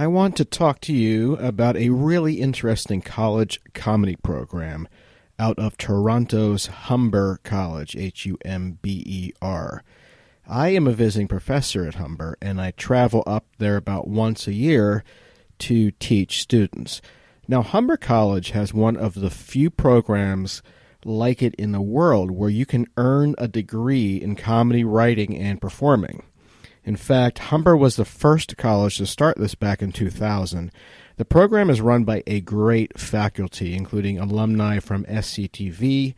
I want to talk to you about a really interesting college comedy program out of Toronto's Humber College, H U M B E R. I am a visiting professor at Humber, and I travel up there about once a year to teach students. Now, Humber College has one of the few programs like it in the world where you can earn a degree in comedy writing and performing. In fact, Humber was the first college to start this back in 2000. The program is run by a great faculty, including alumni from SCTV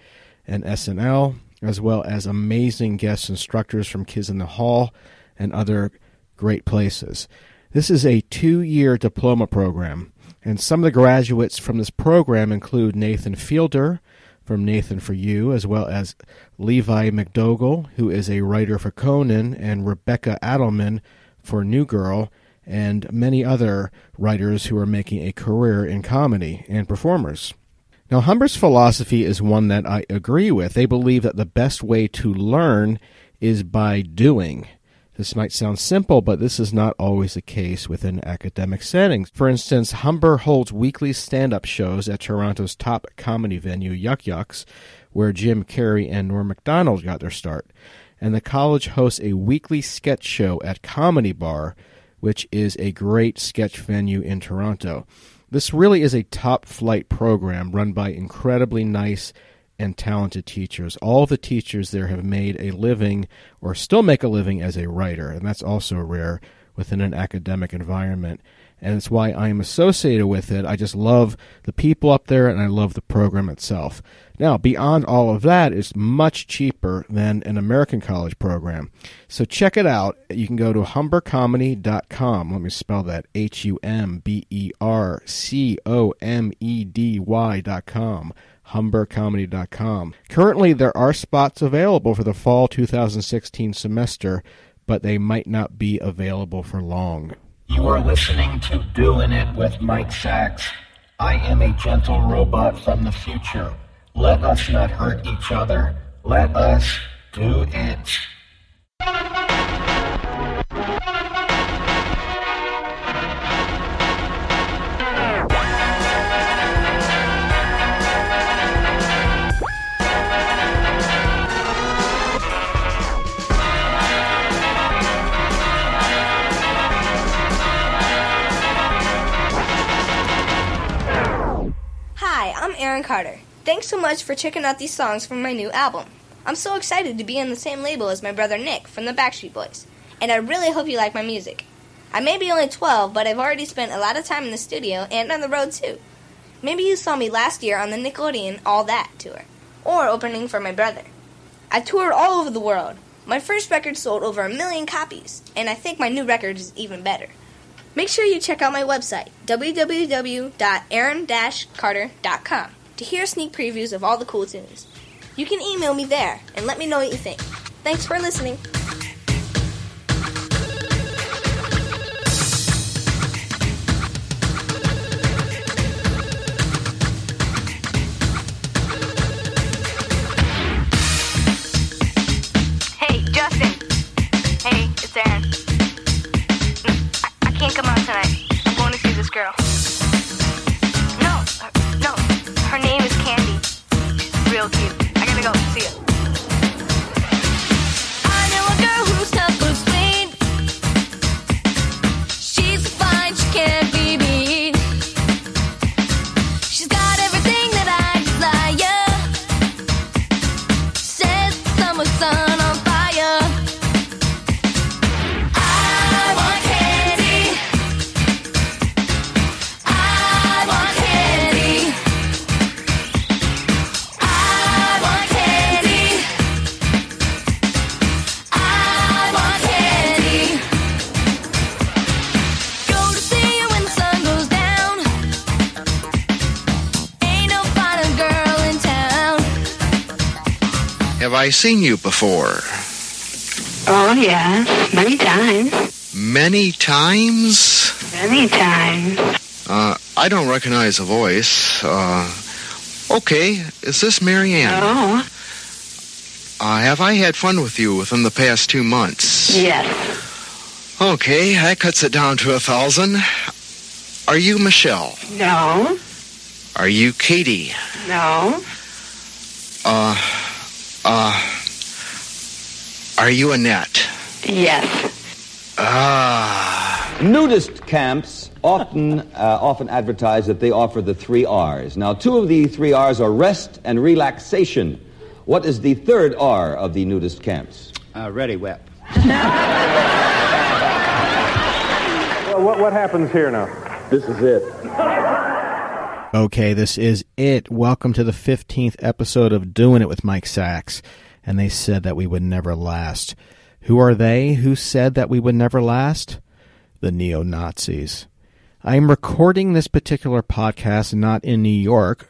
and SNL, as well as amazing guest instructors from Kids in the Hall and other great places. This is a two year diploma program, and some of the graduates from this program include Nathan Fielder, from Nathan for You, as well as Levi MacDougall, who is a writer for Conan, and Rebecca Addelman for New Girl, and many other writers who are making a career in comedy and performers. Now, Humber's philosophy is one that I agree with. They believe that the best way to learn is by doing. This might sound simple, but this is not always the case within academic settings. For instance, Humber holds weekly stand up shows at Toronto's top comedy venue, Yuk Yuk's, where Jim Carrey and Norm Macdonald got their start. And the college hosts a weekly sketch show at Comedy Bar, which is a great sketch venue in Toronto. This really is a top flight program run by incredibly nice and talented teachers. All the teachers there have made a living or still make a living as a writer, and that's also rare within an academic environment. And it's why I am associated with it. I just love the people up there and I love the program itself. Now, beyond all of that, it's much cheaper than an American college program. So check it out. You can go to humbercomedy.com. Let me spell that H U M B E R C O M E D Y.com humbercomedy.com. Currently, there are spots available for the fall 2016 semester, but they might not be available for long. You are listening to Doing It with Mike Sacks. I am a gentle robot from the future. Let us not hurt each other. Let us do it. Hi, I'm Aaron Carter. Thanks so much for checking out these songs from my new album. I'm so excited to be on the same label as my brother Nick from the Backstreet Boys, and I really hope you like my music. I may be only 12, but I've already spent a lot of time in the studio and on the road too. Maybe you saw me last year on the Nickelodeon All That tour, or opening for my brother. I toured all over the world. My first record sold over a million copies, and I think my new record is even better. Make sure you check out my website, www.aaron-carter.com, to hear sneak previews of all the cool tunes. You can email me there and let me know what you think. Thanks for listening. Hey, Justin. Hey, it's Aaron. Tonight. I'm going to see this girl. No, her- no, her name is Candy. Real cute. I gotta go. See ya. Have I seen you before? Oh, yes. Many times. Many times? Many times. Uh, I don't recognize the voice. Uh, okay, is this Marianne? Oh, Uh, have I had fun with you within the past two months? yes. Okay, that cuts it down to a thousand. Are you Michelle? No. Are you Katie? No. Uh, uh, are you Annette? Yes. Ah. Nudist camps often uh, often advertise that they offer the three R's. Now, two of the three R's are rest and relaxation. What is the third R of the nudist camps? Uh, ready, Web. Well, what, what happens here now? This is it. Okay, this is it. Welcome to the 15th episode of Doing It with Mike Sacks. And they said that we would never last. Who are they who said that we would never last? The neo Nazis. I am recording this particular podcast not in New York,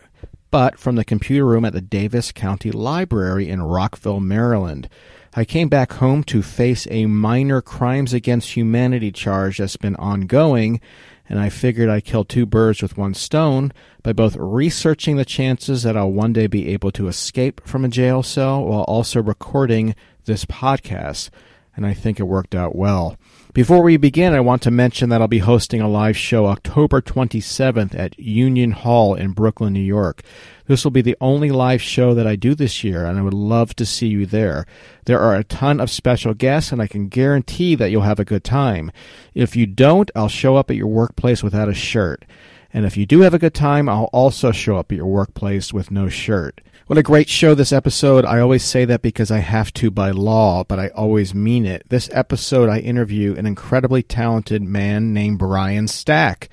but from the computer room at the Davis County Library in Rockville, Maryland. I came back home to face a minor crimes against humanity charge that's been ongoing, and I figured I'd kill two birds with one stone by both researching the chances that I'll one day be able to escape from a jail cell while also recording this podcast. And I think it worked out well. Before we begin, I want to mention that I'll be hosting a live show October 27th at Union Hall in Brooklyn, New York. This will be the only live show that I do this year, and I would love to see you there. There are a ton of special guests, and I can guarantee that you'll have a good time. If you don't, I'll show up at your workplace without a shirt. And if you do have a good time, I'll also show up at your workplace with no shirt. What a great show this episode. I always say that because I have to by law, but I always mean it. This episode, I interview an incredibly talented man named Brian Stack.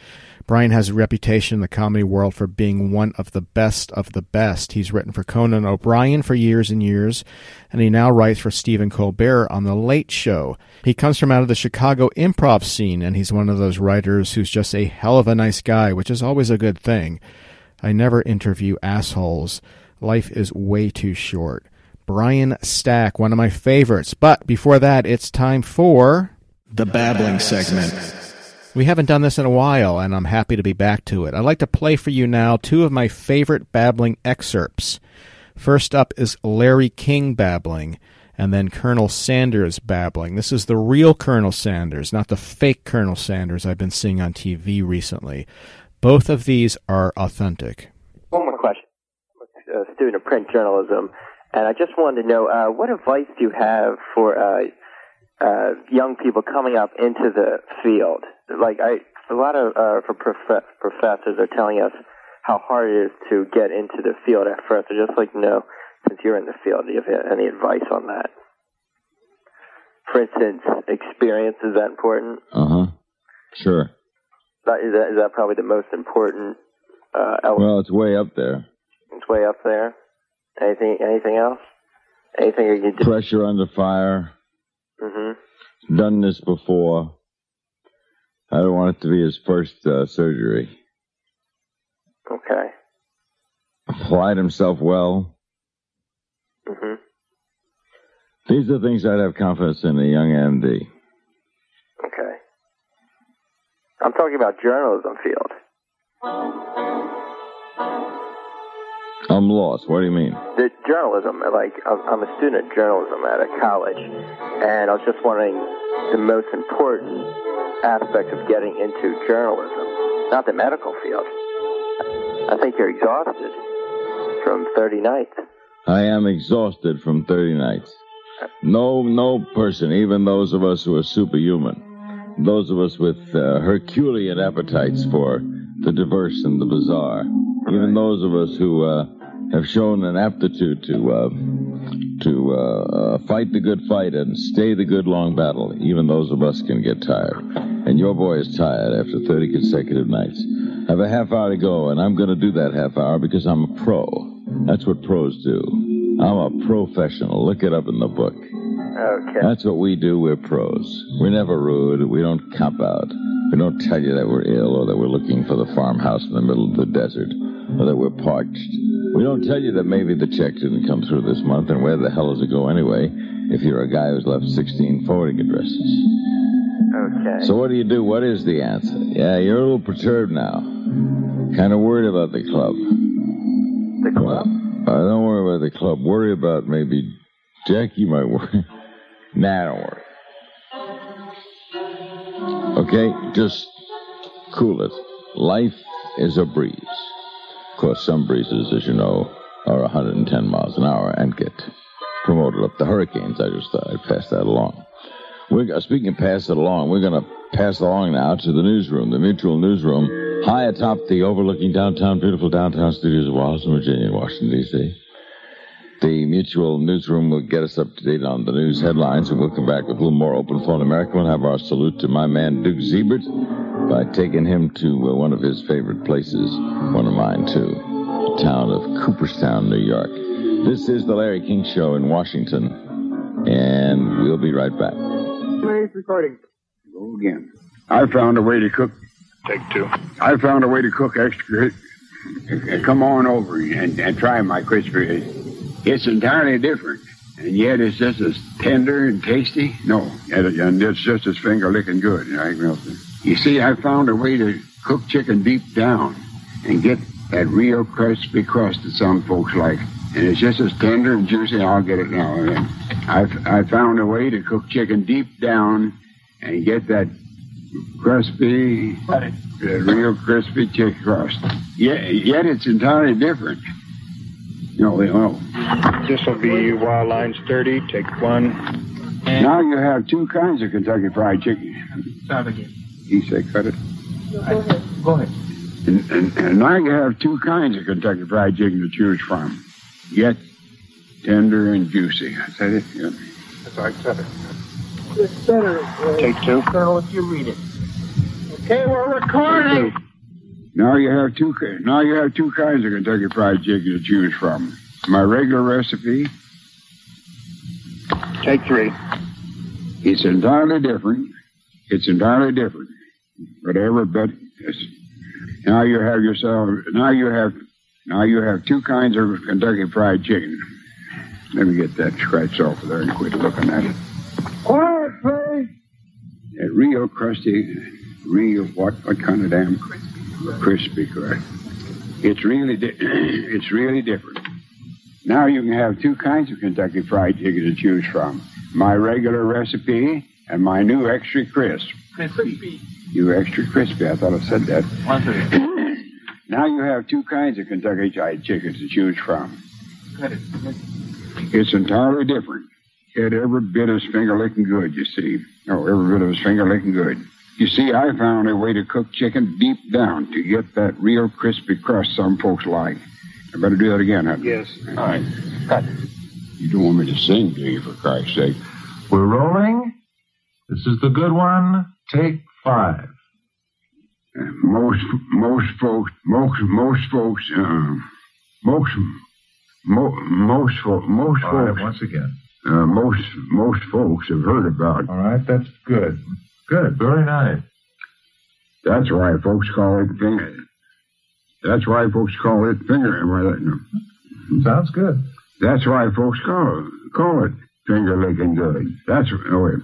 Brian has a reputation in the comedy world for being one of the best of the best. He's written for Conan O'Brien for years and years, and he now writes for Stephen Colbert on The Late Show. He comes from out of the Chicago improv scene, and he's one of those writers who's just a hell of a nice guy, which is always a good thing. I never interview assholes. Life is way too short. Brian Stack, one of my favorites. But before that, it's time for the babbling segment. We haven't done this in a while, and I'm happy to be back to it. I'd like to play for you now two of my favorite babbling excerpts. First up is Larry King babbling, and then Colonel Sanders babbling. This is the real Colonel Sanders, not the fake Colonel Sanders I've been seeing on TV recently. Both of these are authentic. One more question. I'm a student of print journalism, and I just wanted to know uh, what advice do you have for uh, uh, young people coming up into the field? Like, I a lot of uh, for prof- professors are telling us how hard it is to get into the field at first. I'd just like to know, since you're in the field, do you have any advice on that? For instance, experience is that important? Uh huh. Sure. Is that, is that probably the most important uh, element? Well, it's way up there. It's way up there. Anything? Anything else? Anything you can do? Pressure under fire. Mm-hmm. Done this before. I don't want it to be his first uh, surgery. Okay. Applied himself well. Mm-hmm. These are things I'd have confidence in a young MD. Okay. I'm talking about journalism field. I'm lost. What do you mean? The journalism, like I'm a student of journalism at a college, and I was just wondering the most important aspect of getting into journalism, not the medical field. I think you're exhausted from 30 nights. I am exhausted from 30 nights. No, no person, even those of us who are superhuman, those of us with uh, Herculean appetites for the diverse and the bizarre, even those of us who uh, have shown an aptitude to uh, to uh, uh, fight the good fight and stay the good long battle, even those of us can get tired. And your boy is tired after 30 consecutive nights. I have a half hour to go, and I'm going to do that half hour because I'm a pro. That's what pros do. I'm a professional. Look it up in the book. Okay. That's what we do. We're pros. We're never rude. We don't cop out. We don't tell you that we're ill or that we're looking for the farmhouse in the middle of the desert that we're parched. We don't tell you that maybe the check didn't come through this month, and where the hell does it go anyway if you're a guy who's left 16 forwarding addresses? Okay. So what do you do? What is the answer? Yeah, you're a little perturbed now. Kind of worried about the club. The club? Uh, don't worry about the club. Worry about maybe Jack. You might worry. nah, don't worry. Okay, just cool it. Life is a breeze. Of course, some breezes, as you know, are 110 miles an hour and get promoted up to hurricanes. I just thought I'd pass that along. We're, speaking of pass it along, we're going to pass along now to the newsroom, the Mutual Newsroom, high atop the overlooking downtown, beautiful downtown studios of Washington, Virginia, Washington, D.C. The Mutual Newsroom will get us up to date on the news headlines, and we'll come back with a little more open phone America. We'll have our salute to my man, Duke Zeibert, by taking him to uh, one of his favorite places, one of mine, too, the town of Cooperstown, New York. This is the Larry King Show in Washington, and we'll be right back. Please, recording. Go again. I found a way to cook. Take two. I found a way to cook extra. Come on over and, and try my crispy. It's entirely different, and yet it's just as tender and tasty. No, and it's just as finger licking good. Right, Milton? You see, I found a way to cook chicken deep down and get that real crispy crust that some folks like. And it's just as tender and juicy. I'll get it now. I I found a way to cook chicken deep down and get that crispy, that real crispy chicken crust. Yet, yet it's entirely different. No, no. This will be Wild Lines 30. Take one. Now you have two kinds of Kentucky Fried Chicken. Start again. He said, cut it. Go ahead. Go ahead. And, and, and now you have two kinds of Kentucky Fried Chicken to choose from. Yet tender and juicy. I said it. Yeah. That's right, Cut it. It's better. uh, Take two. Colonel, if you read it. Okay, we're recording. Now you have two. Now you have two kinds of Kentucky Fried Chicken to choose from. My regular recipe. Take three. It's entirely different. It's entirely different. Whatever, but now you have yourself. Now you have. Now you have two kinds of Kentucky Fried Chicken. Let me get that scratched off of there and quit looking at it. Quiet, please. That real crusty, real what? What kind of damn crispy crust? It's really, di- it's really different. Now you can have two kinds of Kentucky Fried Chicken to choose from: my regular recipe and my new extra crisp. Crispy. You extra crispy. I thought I said that. Now you have two kinds of Kentucky Fried Chicken to choose from. It. It's entirely different. Yet every bit as finger licking good, you see. Oh, every bit of his finger licking good. You see, I found a way to cook chicken deep down to get that real crispy crust some folks like. I better do that again, huh? Yes. All right. Cut. You don't want me to sing, do you, for Christ's sake? We're rolling. This is the good one. Take five. Uh, most most folks most most folks uh, most mo, most fo- most All right, folks once again. uh, most most folks have heard about. All right, that's good. Good, very nice. That's why folks call it finger. That's why folks call it finger. well. Sounds good. That's why folks call it call it finger licking good. That's oh wait.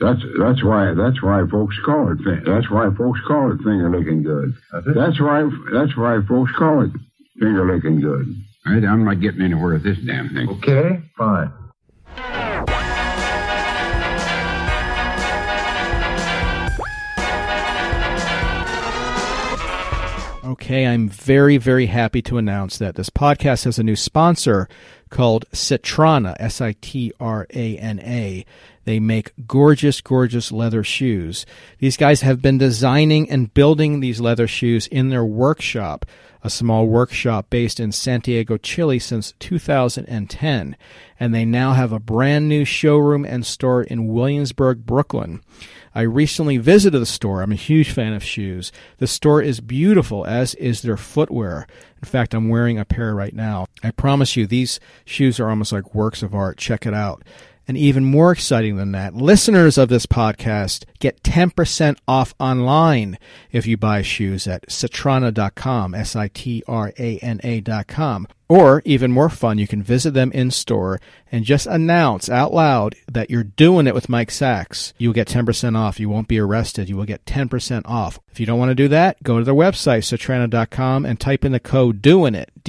That's that's why that's why folks call it that's why folks call it finger licking good. That's it. That's why that's why folks call it finger licking good. All right, I'm not getting anywhere with this damn thing. Okay, fine. Okay, I'm very, very happy to announce that this podcast has a new sponsor called Sitrana, S I T R A N A. They make gorgeous, gorgeous leather shoes. These guys have been designing and building these leather shoes in their workshop, a small workshop based in Santiago, Chile since 2010. And they now have a brand new showroom and store in Williamsburg, Brooklyn. I recently visited the store. I'm a huge fan of shoes. The store is beautiful, as is their footwear. In fact, I'm wearing a pair right now. I promise you, these shoes are almost like works of art. Check it out. And even more exciting than that, listeners of this podcast get 10% off online if you buy shoes at sitrana.com, S-I-T-R-A-N-A.com. Or even more fun, you can visit them in store and just announce out loud that you're doing it with Mike Sacks. You'll get 10% off. You won't be arrested. You will get 10% off. If you don't want to do that, go to their website, sitrana.com, and type in the code D-O-I-N-I-T,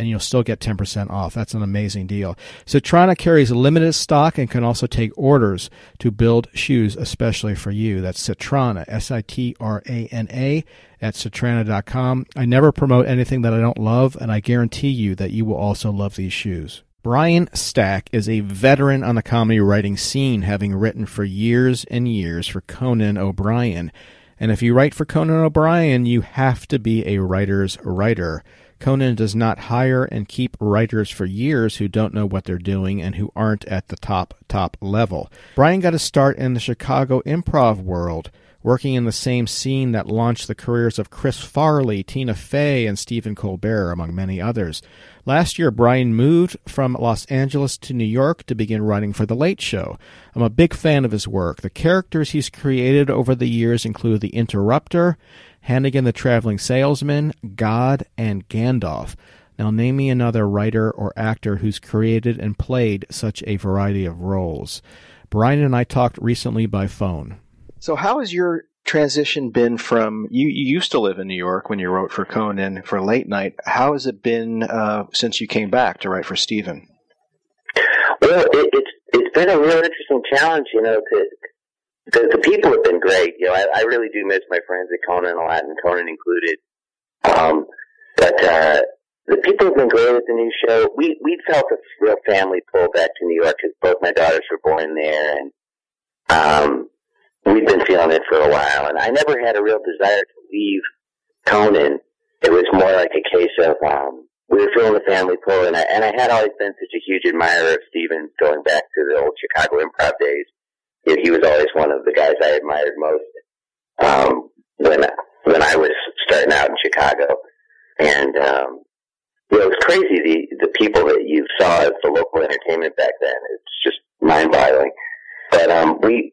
and you'll still get 10% off. That's an amazing deal. Sitrana carries limited stock and can also take orders to build shoes especially for you. That's Sitrana, S-I-T-R-A-N-A, at sitrana.com. I never promote anything that I don't love, and I guarantee you that you will also love these shoes. Brian Stack is a veteran on the comedy writing scene, having written for years and years for Conan O'Brien. And if you write for Conan O'Brien, you have to be a writer's writer. Conan does not hire and keep writers for years who don't know what they're doing and who aren't at the top, top level. Brian got a start in the Chicago improv world, working in the same scene that launched the careers of Chris Farley, Tina Fey, and Stephen Colbert, among many others. Last year, Brian moved from Los Angeles to New York to begin writing for The Late Show. I'm a big fan of his work. The characters he's created over the years include The Interrupter, Hannigan the Traveling Salesman, God, and Gandalf. Now, name me another writer or actor who's created and played such a variety of roles. Brian and I talked recently by phone. So, how has your transition been from you, you used to live in New York when you wrote for Conan for late night? How has it been uh, since you came back to write for Stephen? Well, it, it's it's been a real interesting challenge, you know. To, the, the people have been great. You know, I, I really do miss my friends at Conan a lot, and Conan included. Um, but uh, the people have been great at the new show. We we felt a real family pull back to New York because both my daughters were born there, and um, we've been feeling it for a while. And I never had a real desire to leave Conan. It was more like a case of um, we were feeling the family pull, and I and I had always been such a huge admirer of Stephen going back to the old Chicago improv days. You know, he was always one of the guys I admired most um, when when I was starting out in Chicago, and um, you know, it was crazy the the people that you saw as the local entertainment back then. It's just mind boggling. But um, we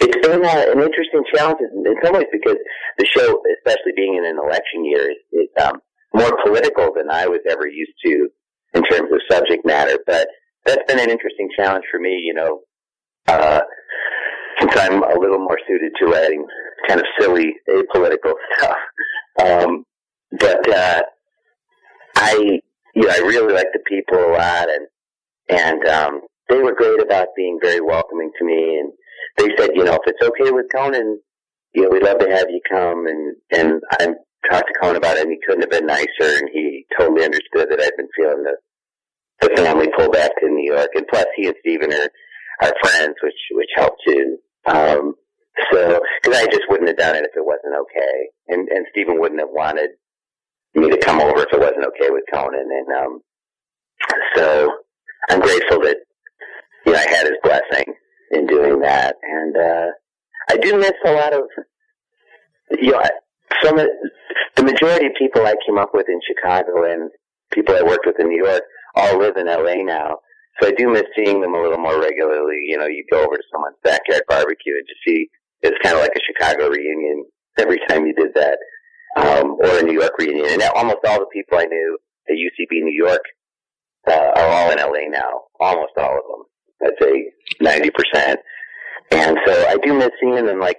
it's been uh, an interesting challenge in, in some ways because the show, especially being in an election year, is, is um, more political than I was ever used to in terms of subject matter. But that's been an interesting challenge for me, you know, uh, since I'm a little more suited to writing kind of silly, apolitical stuff. Um, but uh, I, you know, I really like the people a lot, and and um, they were great about being very welcoming to me, and they said, you know, if it's okay with Conan, you know, we'd love to have you come, and and I talked to Conan about it, and he couldn't have been nicer, and he totally understood that I'd been feeling the the family pull back to New York, and plus he and Stephen are are friends, which which helped too. Um, so, because I just wouldn't have done it if it wasn't okay, and and Stephen wouldn't have wanted me to come over if it wasn't okay with Conan, and um, so I'm grateful that you know I had his blessing in doing that, and uh, I do miss a lot of you know some of the majority of people I came up with in Chicago and people I worked with in New York all live in LA now. So I do miss seeing them a little more regularly. You know, you go over to someone's backyard barbecue and just see it's kind of like a Chicago reunion every time you did that, um, or a New York reunion. And almost all the people I knew at UCB New York uh, are all in LA now. Almost all of them. I'd say ninety percent. And so I do miss seeing them. Like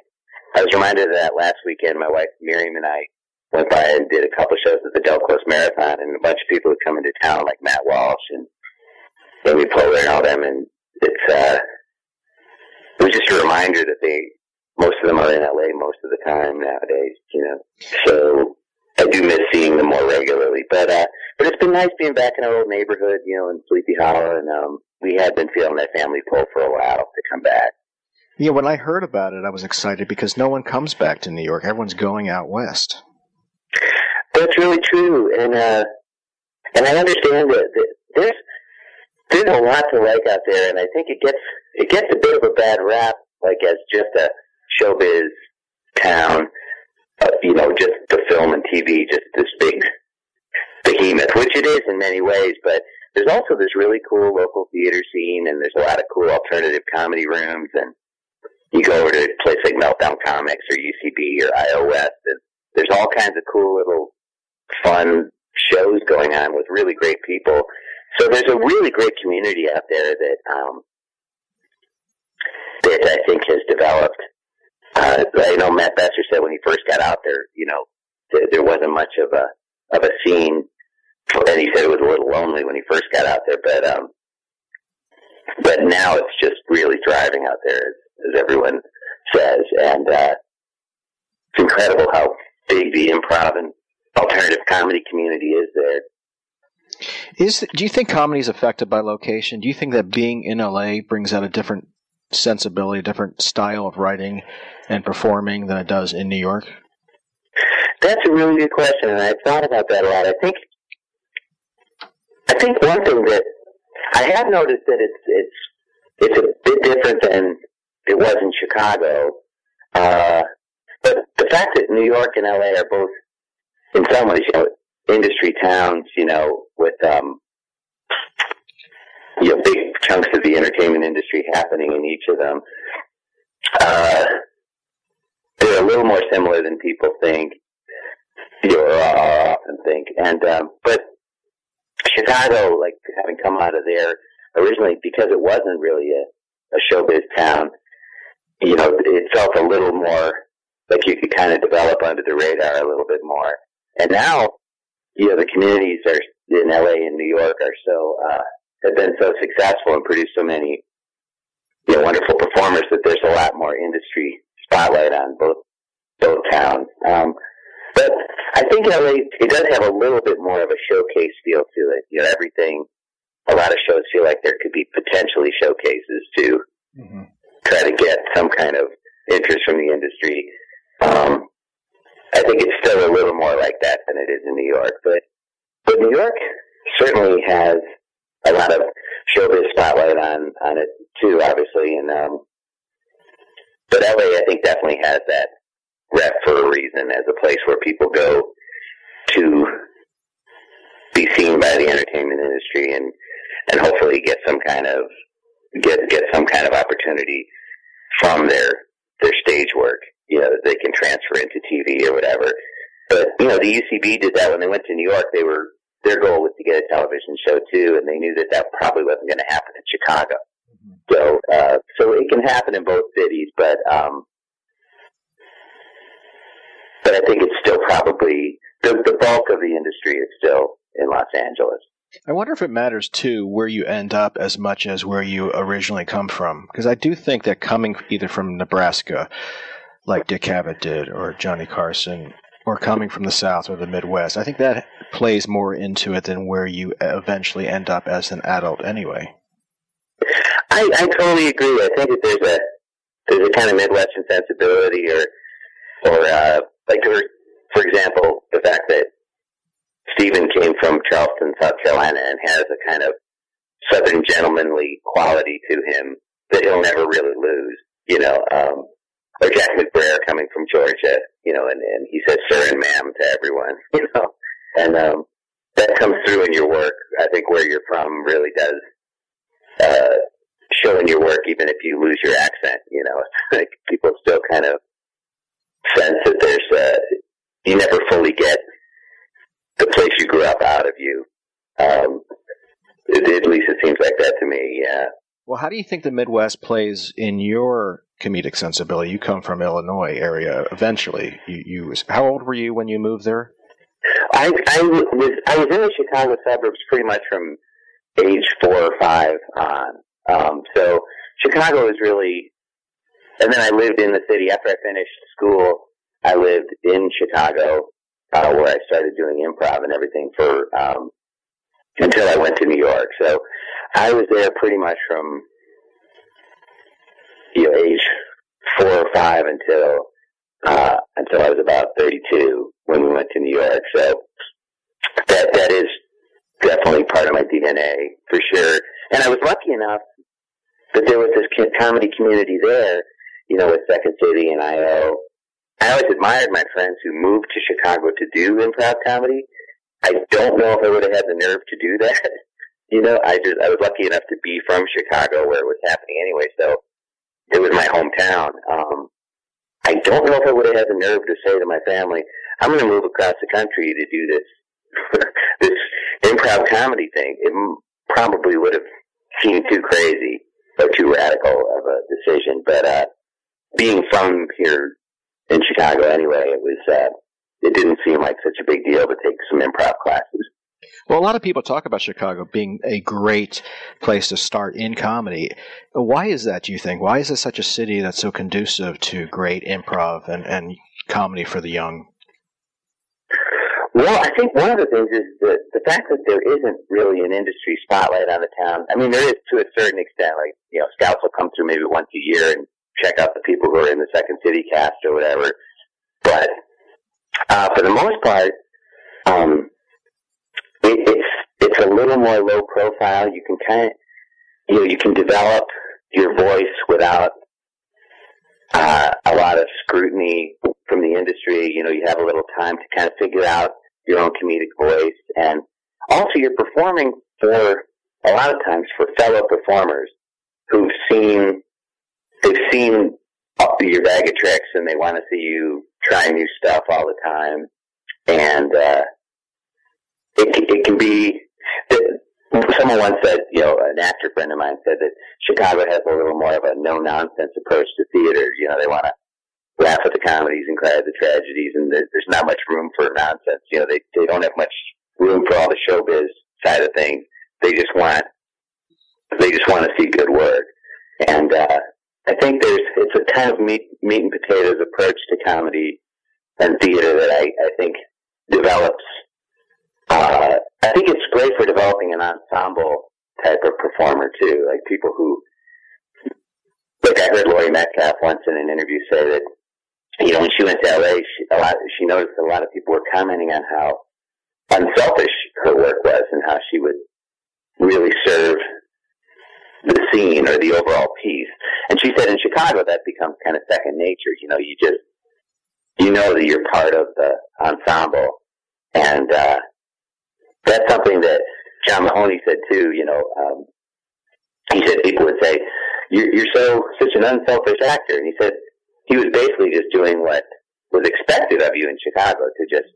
I was reminded of that last weekend. My wife Miriam and I went by and did a couple shows at the Del Close Marathon, and a bunch of people had come into town, like Matt Walsh and Amy Poehler and all them. And it's uh, it was just a reminder that they most of them are in LA most of the time nowadays. You know, so I do miss seeing them more regularly. But uh, but it's been nice being back in our old neighborhood, you know, in Sleepy Hollow, and um, we had been feeling that family pull for a while to come back. Yeah, when I heard about it, I was excited because no one comes back to New York. Everyone's going out west. That's really true, and uh, and I understand that, that there's there's a lot to like out there, and I think it gets it gets a bit of a bad rap, like as just a showbiz town, uh, you know, just the film and TV, just this big behemoth, which it is in many ways. But there's also this really cool local theater scene, and there's a lot of cool alternative comedy rooms. And you go over to a place like Meltdown Comics or UCB or iOS, and there's all kinds of cool little fun shows going on with really great people. So there's a really great community out there that um, that I think has developed. Uh, I know Matt Besser said when he first got out there, you know, there, there wasn't much of a of a scene, and he said it was a little lonely when he first got out there. But um, but now it's just really thriving out there, as, as everyone says, and uh, it's incredible how big the improv and alternative comedy community is there. Is do you think comedy is affected by location? Do you think that being in LA brings out a different sensibility, a different style of writing and performing than it does in New York? That's a really good question, and I've thought about that a lot. I think, I think one thing that I have noticed that it's it's it's a bit different than it was in Chicago. Uh, but the fact that New York and LA are both, in some ways, you know, industry towns, you know, with um, you know, big chunks of the entertainment industry happening in each of them. Uh, they're a little more similar than people think, you or often think. And um, but Chicago, like having come out of there originally, because it wasn't really a, a showbiz town, you know, it felt a little more like you could kind of develop under the radar a little bit more. And now, you know, the communities are in LA and New York are so uh, have been so successful and produced so many you know, wonderful performers that there's a lot more industry spotlight on both both towns. Um, but I think LA it does have a little bit more of a showcase feel to it. You know, everything. A lot of shows feel like there could be potentially showcases to try to get some kind of interest from the industry. Um, think it's still a little more like that than it is in New York, but but New York certainly has a lot of showbiz spotlight on on it too, obviously, and um, but LA I think definitely has that rep for a reason as a place where people go to be seen by the entertainment industry and and hopefully get some kind of get get some kind of opportunity from their their stage work, you know, that they can transfer into TV or whatever. But you know, the UCB did that when they went to New York. They were their goal was to get a television show too, and they knew that that probably wasn't going to happen in Chicago. So, uh, so it can happen in both cities, but um, but I think it's still probably the, the bulk of the industry is still in Los Angeles. I wonder if it matters too where you end up as much as where you originally come from. Because I do think that coming either from Nebraska, like Dick Cavett did, or Johnny Carson, or coming from the South or the Midwest, I think that plays more into it than where you eventually end up as an adult anyway. I, I totally agree. I think that there's a there's a kind of Midwestern sensibility, or or uh, like for for example, the fact that Stephen came from Charleston, South Carolina, and has a kind of Southern gentlemanly quality to him that he'll never really lose. You know, um, or Jack McBrayer coming from Georgia, you know, and, and he says sir and ma'am to everyone, you know, and um, that comes through in your work. I think where you're from really does uh, show in your work, even if you lose your accent. You know, like people still kind of sense that there's uh, you never fully get the place you grew up out of you. Um, it, at least it seems like that to me. Yeah. Well, how do you think the Midwest plays in your comedic sensibility? You come from Illinois area. Eventually, you, you how old were you when you moved there? I, I was I was in the Chicago suburbs pretty much from age four or five on. Um, so Chicago is really, and then I lived in the city after I finished school. I lived in Chicago uh, where I started doing improv and everything for um, until I went to New York. So I was there pretty much from you know age four or five until uh, until I was about thirty-two when we went to New York. So that that is definitely part of my DNA for sure. And I was lucky enough that there was this comedy community there, you know, with Second City and IO. I always admired my friends who moved to Chicago to do improv comedy. I don't know if I would have had the nerve to do that. you know, I just I was lucky enough to be from Chicago where it was happening anyway, so it was my hometown. Um, I don't know if I would have had the nerve to say to my family, "I'm going to move across the country to do this this improv comedy thing." It probably would have seemed too crazy or too radical of a decision. But uh, being from here in Chicago anyway, it was uh, it didn't seem like such a big deal to take some improv classes. Well, a lot of people talk about Chicago being a great place to start in comedy. Why is that, do you think? Why is it such a city that's so conducive to great improv and, and comedy for the young? Well, I think one of the things is the the fact that there isn't really an industry spotlight on the town. I mean, there is to a certain extent. Like you know, scouts will come through maybe once a year and check out the people who are in the Second City cast or whatever. But uh, for the most part, um, it, it's it's a little more low profile. You can kind of you know you can develop your voice without uh, a lot of scrutiny from the industry. You know, you have a little time to kind of figure out your own comedic voice, and also you're performing for a lot of times for fellow performers who've seen they've seen your bag of tricks and they want to see you try new stuff all the time, and uh, it it can be. Someone once said, you know, an actor friend of mine said that Chicago has a little more of a no nonsense approach to theater. You know, they want to laugh at the comedies and cry at the tragedies, and there- there's not much room for nonsense. You know, they they don't have much room for all the showbiz side of things. They just want they just want to see good work, and uh, I think there's it's a kind of meat meat and potatoes approach to comedy and theater that I I think develops. Uh, I think it's great for developing an ensemble type of performer too, like people who like I heard Laurie Metcalf once in an interview say that you know when she went to LA, she, a lot she noticed a lot of people were commenting on how unselfish her work was and how she would really serve the scene or the overall piece. And she said in Chicago that becomes kind of second nature. You know, you just you know that you're part of the ensemble, and uh, that's something that John Mahoney said too. You know, um, he said people would say, "You're, you're so such an unselfish actor," and he said he was basically just doing what was expected of you in Chicago to just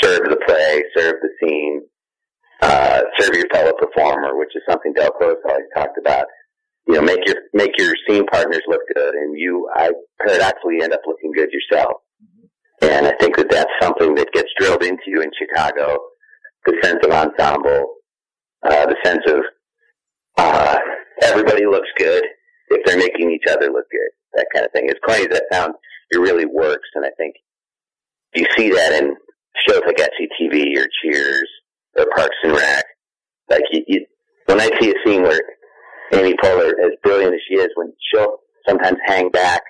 serve the play, serve the scene, uh, serve your fellow performer, which is something Del Close always talked about. You know, make your make your scene partners look good, and you, I paradoxically end up looking good yourself. And I think that that's something that gets drilled into you in Chicago. The sense of ensemble, uh, the sense of uh, everybody looks good if they're making each other look good. That kind of thing. As corny as that sounds, it really works. And I think you see that in shows like SCTV or Cheers or Parks and Rec. Like you, you, when I see a scene where Amy Poehler, as brilliant as she is, when she'll sometimes hang back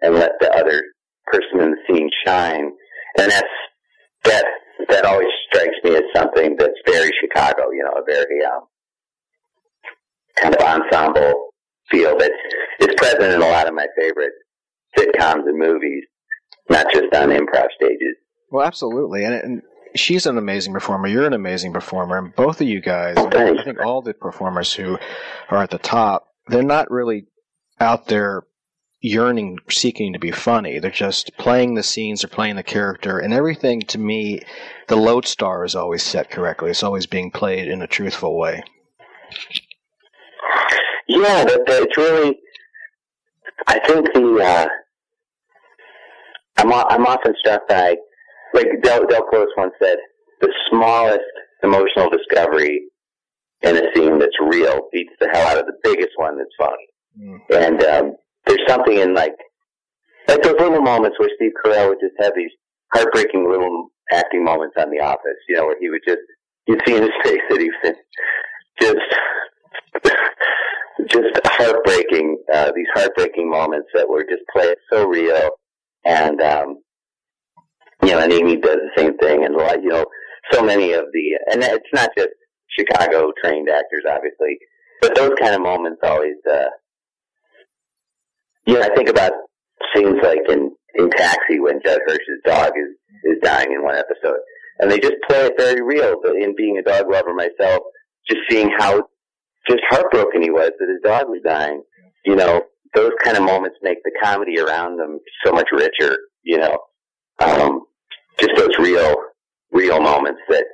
and let the other person in the scene shine, and that's that that always strikes me as something that's very Chicago. You know, a very um, kind of ensemble feel that is present in a lot of my favorite sitcoms and movies, not just on improv stages. Well, absolutely, and, and she's an amazing performer. You're an amazing performer, and both of you guys. I think all the performers who are at the top, they're not really out there yearning, seeking to be funny. They're just playing the scenes, they're playing the character, and everything. To me, the lodestar is always set correctly. It's always being played in a truthful way. Yeah, that, that it's really. I think the. Uh, I'm I'm often struck by, like Del Del Close once said, the smallest emotional discovery in a scene that's real beats the hell out of the biggest one that's funny. And um, there's something in like like those little moments where Steve Carell would just have these heartbreaking little acting moments on The Office, you know, where he would just you'd see in his face that he was just just heartbreaking uh, these heartbreaking moments that were just played so real. And um you know and Amy does the same thing. And lot you know so many of the and it's not just Chicago trained actors obviously but those kind of moments always uh know I think about scenes like in in Taxi when Judd Hirsch's dog is is dying in one episode and they just play it very real but in being a dog lover myself just seeing how just heartbroken he was that his dog was dying. You know, those kind of moments make the comedy around them so much richer. You know, um, just those real, real moments that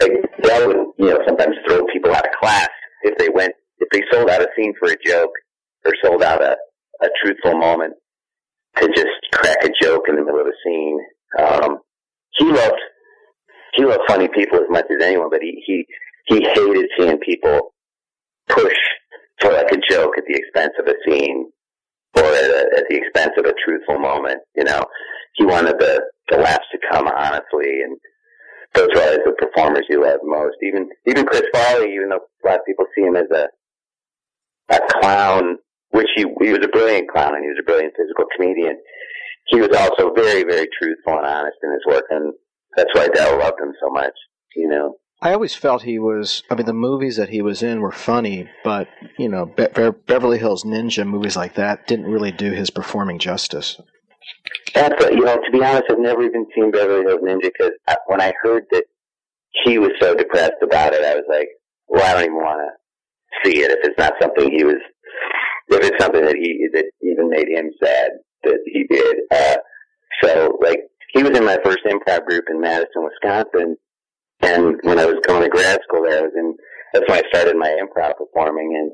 like that would you know sometimes throw people out of class if they went if they sold out a scene for a joke or sold out a a truthful moment to just crack a joke in the middle of a scene. Um, he loved he loved funny people as much as anyone, but he he he hated seeing people push for like a joke at the expense of a scene or at, a, at the expense of a truthful moment. You know, he wanted the the laughs to come honestly, and those are always the performers you love most. Even even Chris Farley, even though a lot of people see him as a a clown, which he he was a brilliant clown and he was a brilliant physical comedian. He was also very very truthful and honest in his work, and that's why Del loved him so much. You know. I always felt he was. I mean, the movies that he was in were funny, but you know, Be- Be- Beverly Hills Ninja movies like that didn't really do his performing justice. That's a, you know, to be honest, I've never even seen Beverly Hills Ninja because when I heard that he was so depressed about it, I was like, well, I don't even want to see it if it's not something he was, if it's something that he that even made him sad that he did. Uh, so like he was in my first improv group in Madison, Wisconsin, and when I was going to grad school there, I was in. That's when I started my improv performing, and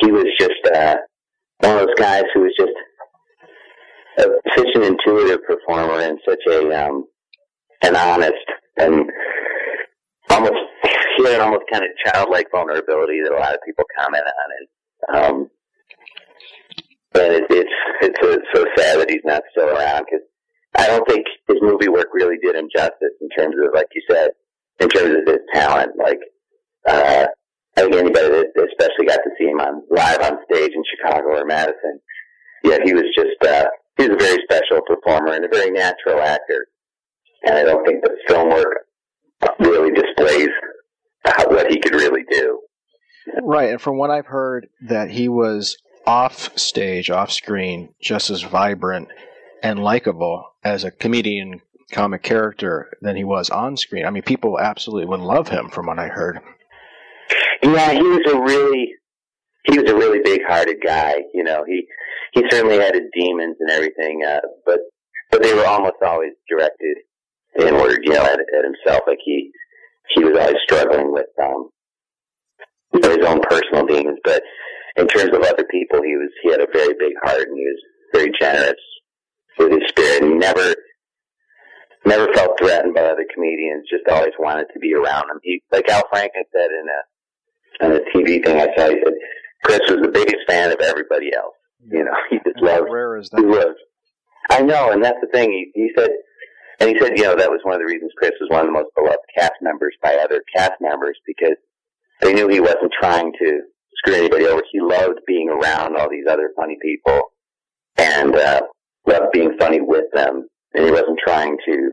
he was just uh, one of those guys who was just a, such an intuitive performer and such a um, an honest and almost he had an almost kind of childlike vulnerability that a lot of people comment on, and um, and it, it's it's uh so sad that he's not still around because I don't think his movie work really did him justice in terms of like you said, in terms of his talent. Like uh, I think anybody that especially got to see him on live on stage in Chicago or Madison, yeah, he was just uh, he was a very special performer and a very natural actor. And I don't think the film work really displays how, what he could really do. Right, and from what I've heard, that he was off stage, off screen, just as vibrant and likable as a comedian comic character than he was on screen. I mean, people absolutely would love him, from what I heard. Yeah, he was a really he was a really big hearted guy. You know, he he certainly had his demons and everything, uh, but but they were almost always directed inward. You know, at, at himself. Like he he was always struggling with um with his own personal demons. But in terms of other people, he was he had a very big heart and he was very generous with his spirit. And never never felt threatened by other comedians. Just always wanted to be around them. He like Al Franken said in a on a TV thing I saw. He said Chris was the biggest fan of everybody else. You know, he just loved. Rare is that? He was. I know, and that's the thing. He, he said, and he said, you know, that was one of the reasons Chris was one of the most beloved cast members by other cast members because they knew he wasn't trying to screw anybody over. He loved being around all these other funny people and uh, loved being funny with them, and he wasn't trying to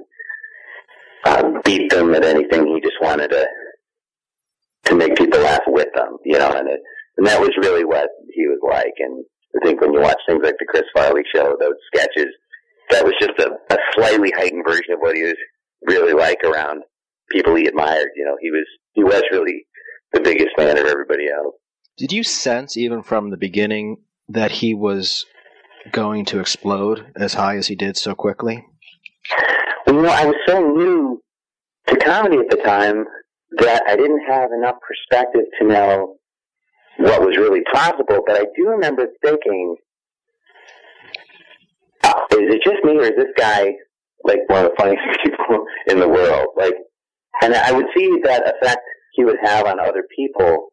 uh, beat them at anything. He just wanted to to make people laugh with them, you know, and it, and that was really what he was like. And I think when you watch things like the Chris Farley show, those sketches, that was just a, a slightly heightened version of what he was really like around people he admired. You know, he was he was really the biggest fan of everybody else. Did you sense, even from the beginning, that he was going to explode as high as he did so quickly? Well, you know, I was so new to comedy at the time that I didn't have enough perspective to know what was really possible. But I do remember thinking, uh, is it just me or is this guy like one of the funniest people in the world? Like, and I would see that effect he would have on other people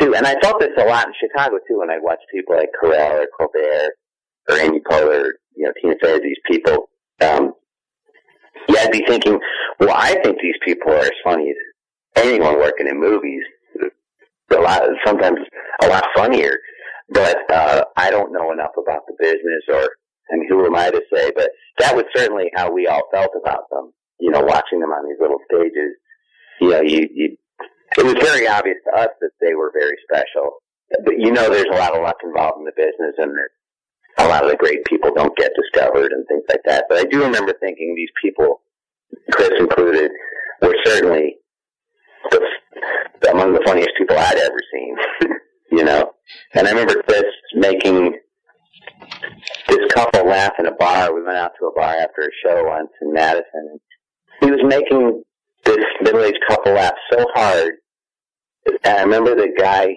too. And I felt this a lot in Chicago too when I watched people like Carell or Colbert or Amy Poehler, you know, Tina Fey, these people. Um, yeah, I'd be thinking, well, I think these people are as funny as anyone working in movies. A lot, sometimes a lot funnier, but uh, I don't know enough about the business, or I mean, who am I to say? But that was certainly how we all felt about them. You know, watching them on these little stages. You know, you, you it was very obvious to us that they were very special. But you know, there's a lot of luck involved in the business, and that a lot of the great people don't get discovered and things like that. But I do remember thinking these people, Chris included, were certainly the among the funniest people I'd ever seen. you know, and I remember Chris making this couple laugh in a bar. We went out to a bar after a show once in Madison. He was making this middle-aged couple laughed so hard. And I remember the guy.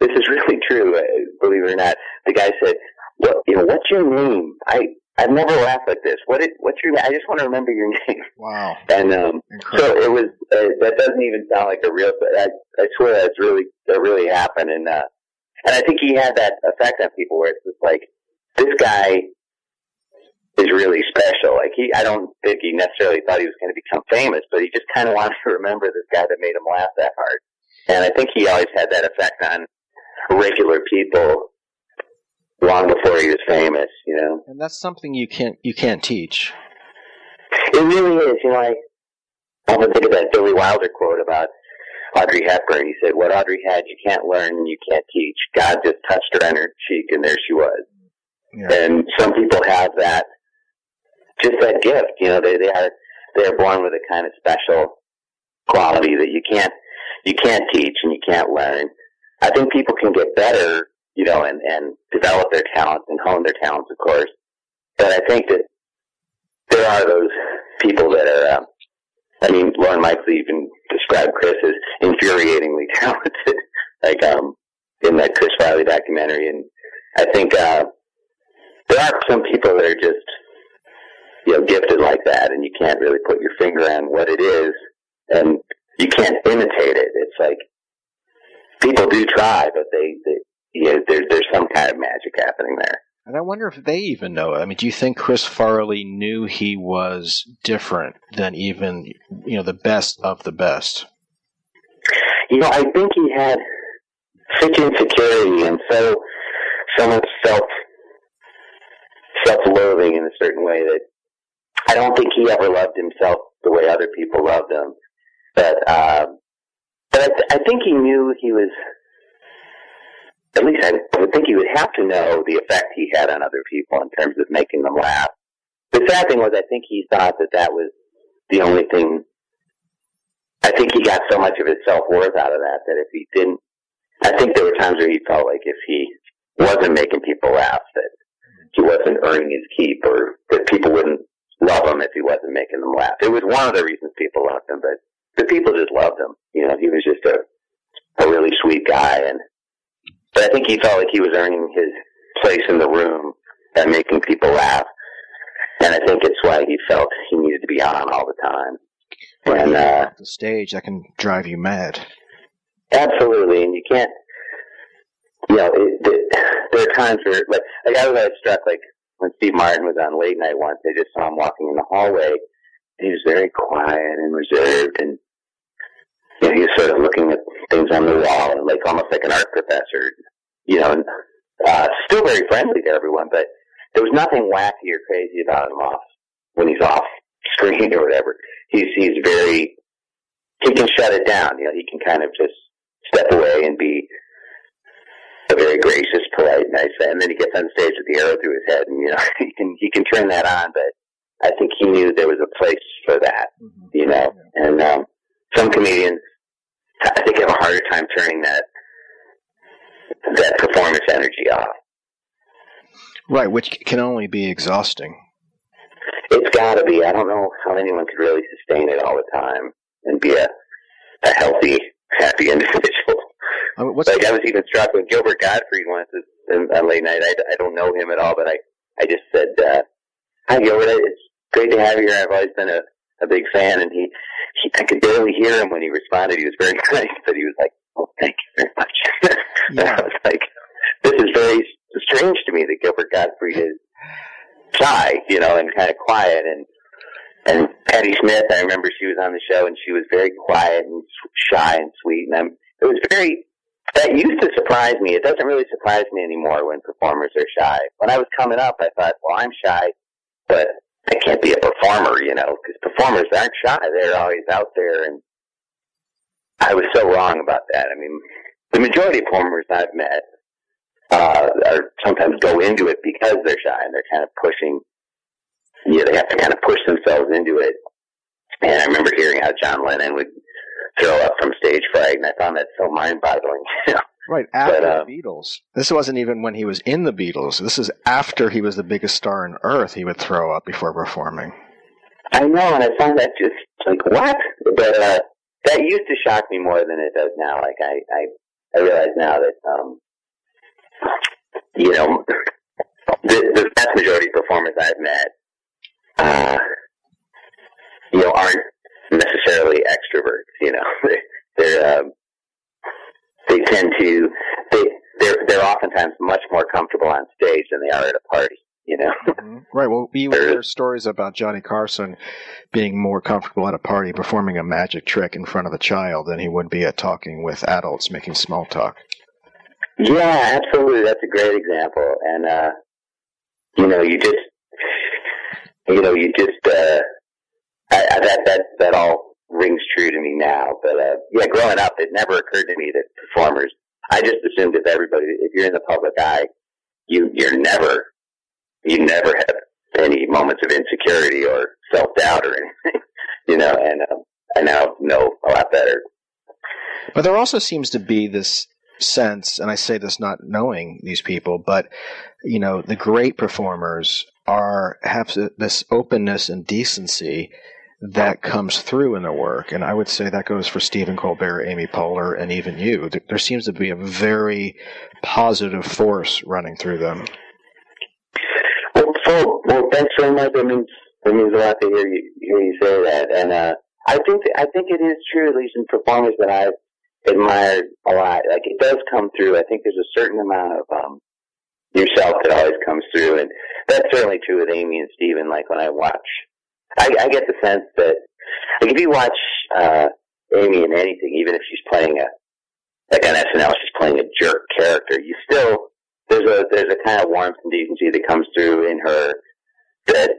This is really true, uh, believe it or not. The guy said, "What? You know, what's your name? I I've never laughed like this. What? It, what's your? name? I just want to remember your name." Wow. And um, so it was. Uh, that doesn't even sound like a real. I, I swear that's really that really happened, and uh, and I think he had that effect on people where it's just like this guy is really special. Like he, I don't think he necessarily thought he was going to become famous, but he just kind of wanted to remember this guy that made him laugh that hard. And I think he always had that effect on regular people long before he was famous. You know. And that's something you can't you can't teach. It really is. You know, I often think of that Billy Wilder quote about Audrey Hepburn. He said, "What Audrey had, you can't learn and you can't teach. God just touched her on her cheek, and there she was." And some people have that, just that gift. You know, they they are they are born with a kind of special quality that you can't you can't teach and you can't learn. I think people can get better, you know, and and develop their talents and hone their talents, of course. But I think that there are those people that are. Um, I mean, Lorne Michael even described Chris as infuriatingly talented, like um, in that Chris Farley documentary. And I think uh, there are some people that are just, you know, gifted like that, and you can't really put your finger on what it is, and you can't imitate it. It's like people do try, but they, they you know, there, there's some kind of magic happening there. And I wonder if they even know it. I mean, do you think Chris Farley knew he was different than even you know the best of the best? You know, I think he had such insecurity and so so much self self loathing in a certain way that I don't think he ever loved himself the way other people loved him. But um, but I, th- I think he knew he was. At least I would think he would have to know the effect he had on other people in terms of making them laugh. The sad thing was, I think he thought that that was the only thing. I think he got so much of his self worth out of that that if he didn't, I think there were times where he felt like if he wasn't making people laugh, that he wasn't earning his keep, or that people wouldn't love him if he wasn't making them laugh. It was one of the reasons people loved him, but the people just loved him. You know, he was just a a really sweet guy, and but I think he felt like he was earning his place in the room and making people laugh, and I think it's why he felt he needed to be on all the time. And uh, the stage that can drive you mad. Absolutely, and you can't. You know, it, it, there are times where, like, like I was struck, like when Steve Martin was on late night once. I just saw him walking in the hallway. He was very quiet and reserved, and you know, he was sort of looking at things on the wall, and like almost like an art professor. You know, and uh, still very friendly to everyone, but there was nothing wacky or crazy about him off when he's off screen or whatever. He's he's very he can shut it down. You know, he can kind of just step away and be a very gracious, polite, nice guy. And then he gets on stage with the arrow through his head, and you know he can he can turn that on. But I think he knew there was a place for that. You know, and um, some comedians I think have a harder time turning that that performance energy off. Right, which can only be exhausting. It's got to be. I don't know how anyone could really sustain it all the time and be a a healthy, happy individual. I mean, what's like I was even struck with Gilbert Gottfried once on on late night. I, I don't know him at all, but I I just said, uh, "Hi Gilbert, it's great to have you here. I've always been a a big fan." And he, he I could barely hear him when he responded. He was very nice, but he was like, "Oh, thank you very much." and I was like, "This is very strange to me that Gilbert Gottfried is shy, you know, and kind of quiet and." And Patti Smith, I remember she was on the show and she was very quiet and shy and sweet. And I'm, it was very, that used to surprise me. It doesn't really surprise me anymore when performers are shy. When I was coming up, I thought, well, I'm shy, but I can't be a performer, you know, because performers aren't shy. They're always out there. And I was so wrong about that. I mean, the majority of performers I've met, uh, are sometimes go into it because they're shy and they're kind of pushing yeah, they have to kind of push themselves into it. And I remember hearing how John Lennon would throw up from stage fright, and I found that so mind-boggling. Right after But, uh, the Beatles. This wasn't even when he was in the Beatles. This is after he was the biggest star on earth. He would throw up before performing. I know, and I found that just like what? But uh, that used to shock me more than it does now. Like I, I, I realize now that um, you know, the, the vast majority of performers I've met, uh, you know, aren't necessarily extroverts. You know, they're they, um, they tend to they they're they're oftentimes much more comfortable on stage than they are at a party. You know. Right. Well, you hear stories about Johnny Carson being more comfortable at a party performing a magic trick in front of a child than he would be at talking with adults making small talk. Yeah, absolutely. That's a great example. And, uh, you know, you just, you know, you just, uh, That, that, that all rings true to me now. But, uh, yeah, growing up, it never occurred to me that performers, I just assumed if everybody, if you're in the public eye, you, you're never, you never have any moments of insecurity or self-doubt or anything, you know, and, um, I now know a lot better. But there also seems to be this sense, and I say this not knowing these people, but you know, the great performers are have this openness and decency that comes through in their work, and I would say that goes for Stephen Colbert, Amy Poehler, and even you. There, seems to be a very positive force running through them. Well, so, well, thanks very much. It means it means a lot to hear you hear you say that, and uh, I think I think it is true, at least in performers that I've admired a lot. Like it does come through. I think there's a certain amount of um, yourself that always comes through, and that's certainly true with Amy and Stephen. Like when I watch, I, I get the sense that like if you watch uh, Amy in anything, even if she's playing a like on SNL, she's playing a jerk character, you still there's a there's a kind of warmth and decency that comes through in her that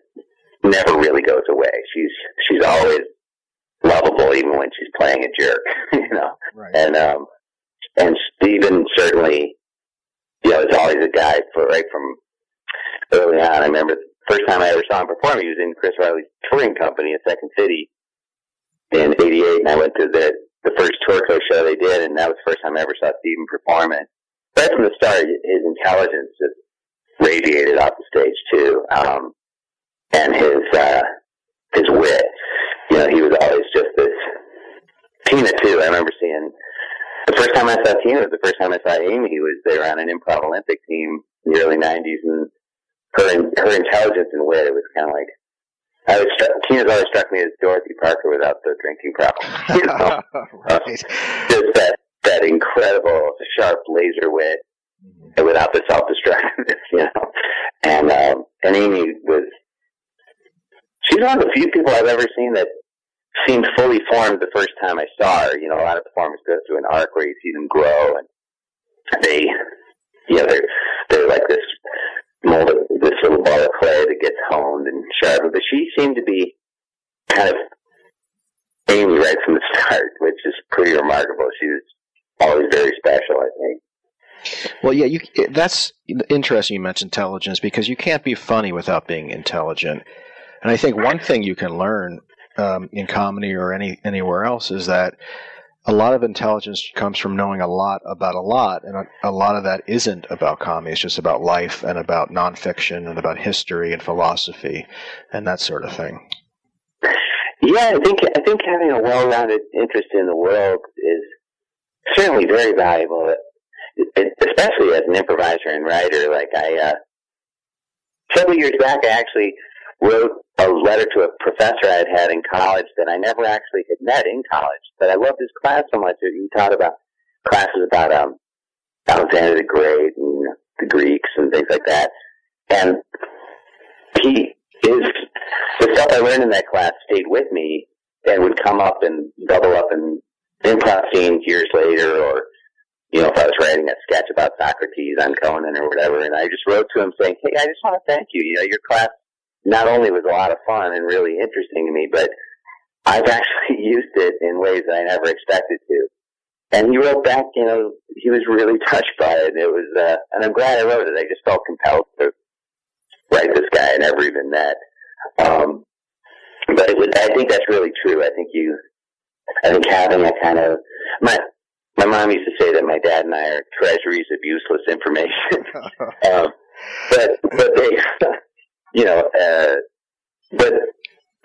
never really goes away. She's she's always lovable even when she's playing a jerk, you know. And um and Stephen certainly you know, is always a guy for right from early on. I remember first time I ever saw him perform, he was in Chris Riley's touring company at Second City in eighty eight and I went to the the first TourCo show they did and that was the first time I ever saw Stephen perform and right from the start his intelligence just radiated off the stage too. Um and his uh his wit. You know, he was always just this Tina too. I remember seeing the first time I saw Tina was the first time I saw Amy was they were on an improv Olympic team in the early nineties and her her intelligence and wit, it was kinda like I was struck, Tina's always struck me as Dorothy Parker without the drinking problem. You know? Uh, just that that incredible sharp laser wit and without the self destructiveness, you know. And um and Amy was she's one of the few people I've ever seen that seemed fully formed the first time I saw her. You know, a lot of performers go through an arc where you see them grow and they, you know, they're, they're like this this little ball of clay that gets honed and sharpened. But she seemed to be kind of Amy right from the start, which is pretty remarkable. She was always very special, I think. Well, yeah, you, that's interesting. You mentioned intelligence because you can't be funny without being intelligent. And I think one thing you can learn um, in comedy or any anywhere else is that a lot of intelligence comes from knowing a lot about a lot, and a, a lot of that isn't about comedy. It's just about life and about nonfiction and about history and philosophy and that sort of thing. Yeah, I think I think having a well-rounded interest in the world is certainly very valuable, especially as an improviser and writer. Like I, uh, several years back, I actually wrote a letter to a professor I had had in college that I never actually had met in college. But I loved his class so much he taught about classes about um, Alexander the Great and the Greeks and things like that. And he his the stuff I learned in that class stayed with me and would come up and double up in improv scenes years later or you know, if I was writing a sketch about Socrates on Conan or whatever, and I just wrote to him saying, Hey, I just want to thank you. You know, your class not only was a lot of fun and really interesting to me, but I've actually used it in ways that I never expected to. And he wrote back, you know, he was really touched by it. It was, uh, and I'm glad I wrote it. I just felt compelled to write this guy I never even met. Um, but it was, I think that's really true. I think you, I think having a kind of my my mom used to say that my dad and I are treasuries of useless information. um, but but they, you know, uh, but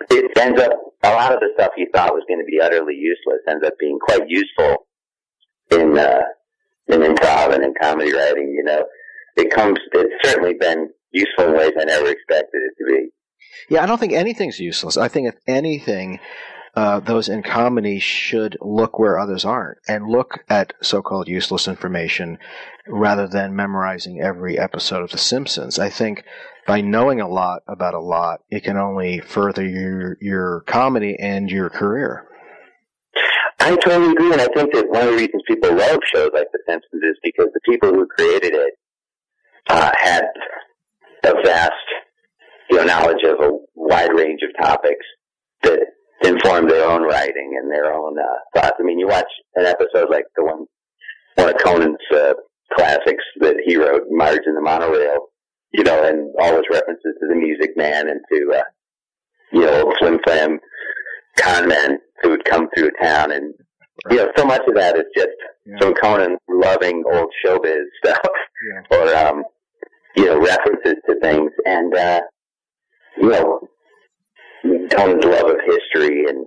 it ends up a lot of the stuff you thought was going to be utterly useless ends up being quite useful in uh, in improv and in comedy writing. You know, it comes. It's certainly been useful in ways I never expected it to be. Yeah, I don't think anything's useless. I think if anything, uh, those in comedy should look where others aren't and look at so-called useless information rather than memorizing every episode of The Simpsons. I think by knowing a lot about a lot, it can only further your your comedy and your career. I totally agree, and I think that one of the reasons people love shows like The Simpsons is because the people who created it uh, had a vast, you know, knowledge of a wide range of topics that informed their own writing and their own uh, thoughts. I mean, you watch an episode like the one, one of Conan's uh, classics that he wrote, Marge and the Monorail, you know, and all his references to the Music Man and to, uh, you know, Flim Flam con men who would come through town and you know, so much of that is just from Conan loving old showbiz stuff or um you know, references to things and uh you know Conan's love of history and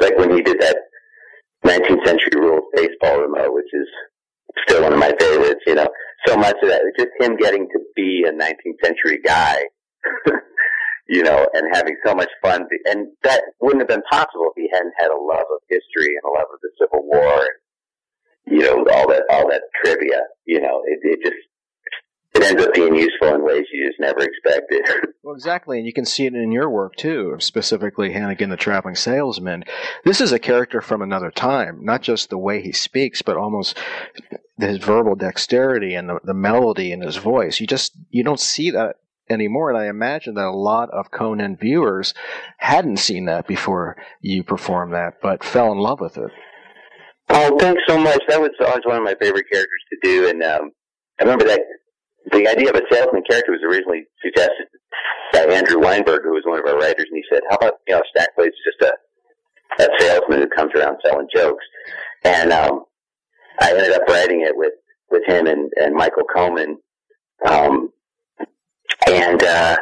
like when he did that nineteenth century rules baseball remote, which is still one of my favorites, you know. So much of that, just him getting to be a nineteenth century guy you know, and having so much fun. And that wouldn't have been possible if he hadn't had a love of history and a love of the Civil War and, you know, all that, all that trivia, you know, it, it just, it ends up being useful in ways you just never expected. Well, exactly, and you can see it in your work too, specifically Hannigan the Traveling Salesman. This is a character from another time, not just the way he speaks, but almost his verbal dexterity and the, the melody in his voice. You just, you don't see that anymore. And I imagine that a lot of Conan viewers hadn't seen that before you performed that, but fell in love with it. Oh, thanks so much. That was always one of my favorite characters to do. And um, I remember that the idea of a salesman character was originally suggested by Andrew Weinberg, who was one of our writers, and he said, "How about you know Stack Blade's just a a salesman who comes around selling jokes?" And um, I ended up writing it with with him and, and Michael Coleman. Um, and uh,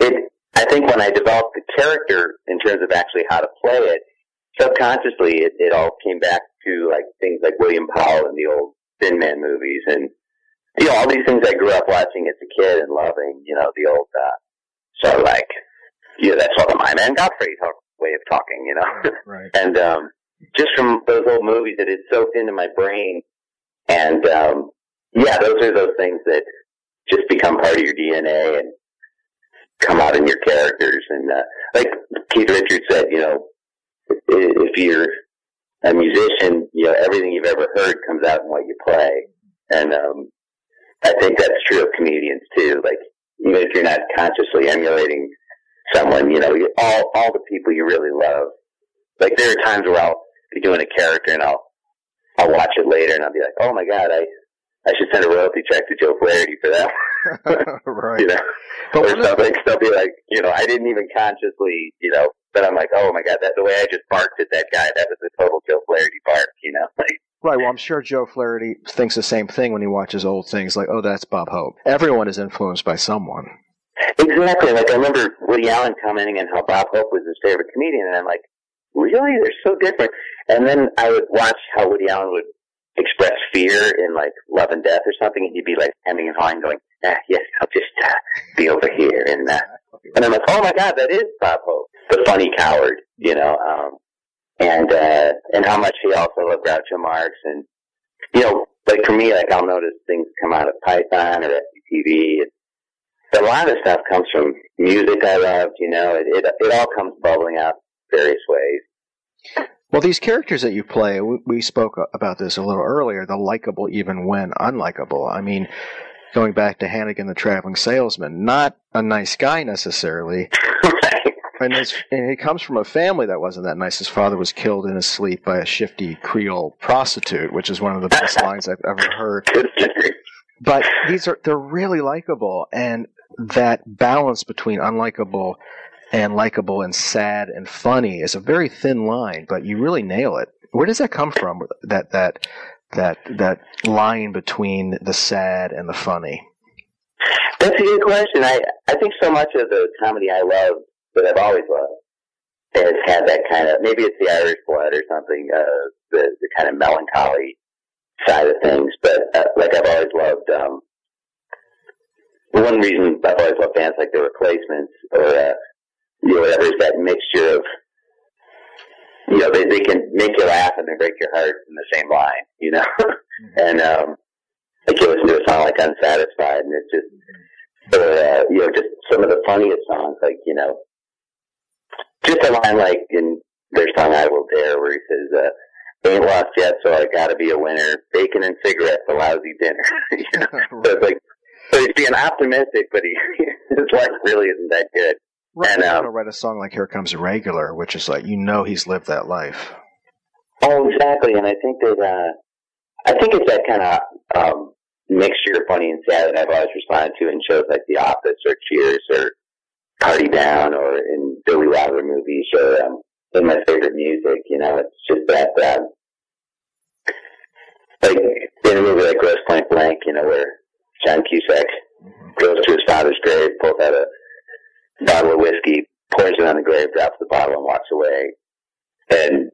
it, I think when I developed the character in terms of actually how to play it, subconsciously it, it all came back to like things like William Powell and the old Thin Man movies, and you know all these things I grew up watching as a kid and loving. You know the old uh, sort of like you know that's all the my man Godfrey talk, way of talking. You know, right? and um, just from those old movies, it had soaked into my brain, and um, yeah, those are those things that just become part of your DNA and come out in your characters. And uh, like Keith Richards said, you know, if you're a musician, you know, everything you've ever heard comes out in what you play. And um, I think that's true of comedians too. Like even if you're not consciously emulating someone, you know, you, all all the people you really love. Like there are times where I'll be doing a character and I'll I'll watch it later and I'll be like, oh my god, I I should send a royalty check to Joe Flaherty for that. right. You know, or something. They'll be like, you know, I didn't even consciously, you know, but I'm like, oh my god, that the way I just barked at that guy, that was a total Joe Flaherty bark. You know, like Right. Well, I'm sure Joe Flaherty thinks the same thing when he watches old things like, oh, that's Bob Hope. Everyone is influenced by someone. Exactly. Like I remember Woody Allen commenting on how Bob Hope was his favorite comedian, and I'm like, really? They're so different. And then I would watch how Woody Allen would express fear in like Love and Death or something, and he'd be like hemming and hawing, going, ah, "Yes, I'll just uh, be over here." And uh, and I'm like, "Oh my God, that is Bob Hope, the funny coward," you know. Um, and uh, and how much he also loved Groucho Marx, and you know, like for me, like I'll notice things come out of Python or SCTV. But a lot of stuff comes from music I loved. You know, it it, it all comes bubbling out various ways. Well, these characters that you play, we, we spoke about this a little earlier, the likable even when unlikable. I mean, going back to Hannigan the Traveling Salesman, not a nice guy necessarily. And, and he comes from a family that wasn't that nice. His father was killed in his sleep by a shifty Creole prostitute, which is one of the best lines I've ever heard. But these are they're really likable, and that balance between unlikable and likable and sad and funny is a very thin line, but you really nail it. Where does that come from? That that that that line between the sad and the funny. That's a good question. I I think so much of the comedy I love that I've always loved has had that kind of maybe it's the Irish blood or something, uh, the the kind of melancholy side of things. But uh, like I've always loved. um One reason I've always loved bands like The Replacements or uh, you know whatever is that mixture of you know they they can make you laugh and then break your heart in the same line. You know, and um like you listen to a song like Unsatisfied, and it's just, or, uh, you know, just some of the funniest songs, like, you know, just a line like in their song I Will Dare, where he says, uh, ain't lost yet, so I gotta be a winner. Bacon and cigarettes, a lousy dinner. you know? So it's like, so he's being optimistic, but he, his life really isn't that good. Right. And, um, gonna write a song like "Here Comes a Regular," which is like you know he's lived that life. Oh, exactly. And I think that, uh, I think it's that kind of, um, mixture of funny and sad that I've always responded to in shows like The Office or Cheers or Party Down or in Billy Wilder movies or, um, in my favorite music, you know, it's just that, um, like in a movie like Grosse Pointe Blank, you know, where John Cusack goes to his father's grave, pulls out a bottle of whiskey, pours it on the grave, drops the bottle, and walks away. And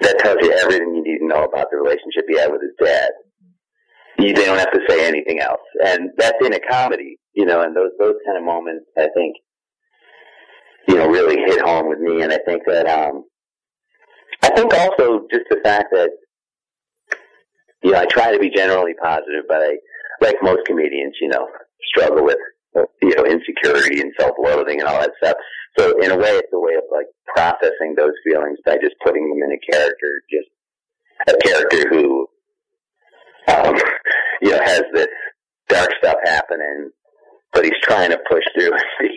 that tells you everything you need to know about the relationship he had with his dad. You they don't have to say anything else, and that's in a comedy, you know. And those those kind of moments, I think, you know, really hit home with me. And I think that, um, I think also just the fact that, you know, I try to be generally positive, but I, like most comedians, you know, struggle with, you know, insecurity and self-loathing and all that stuff. So in a way, it's a way of like processing those feelings by just putting them in a character, just a character who, um, you know, has this dark stuff happening, but he's trying to push through and be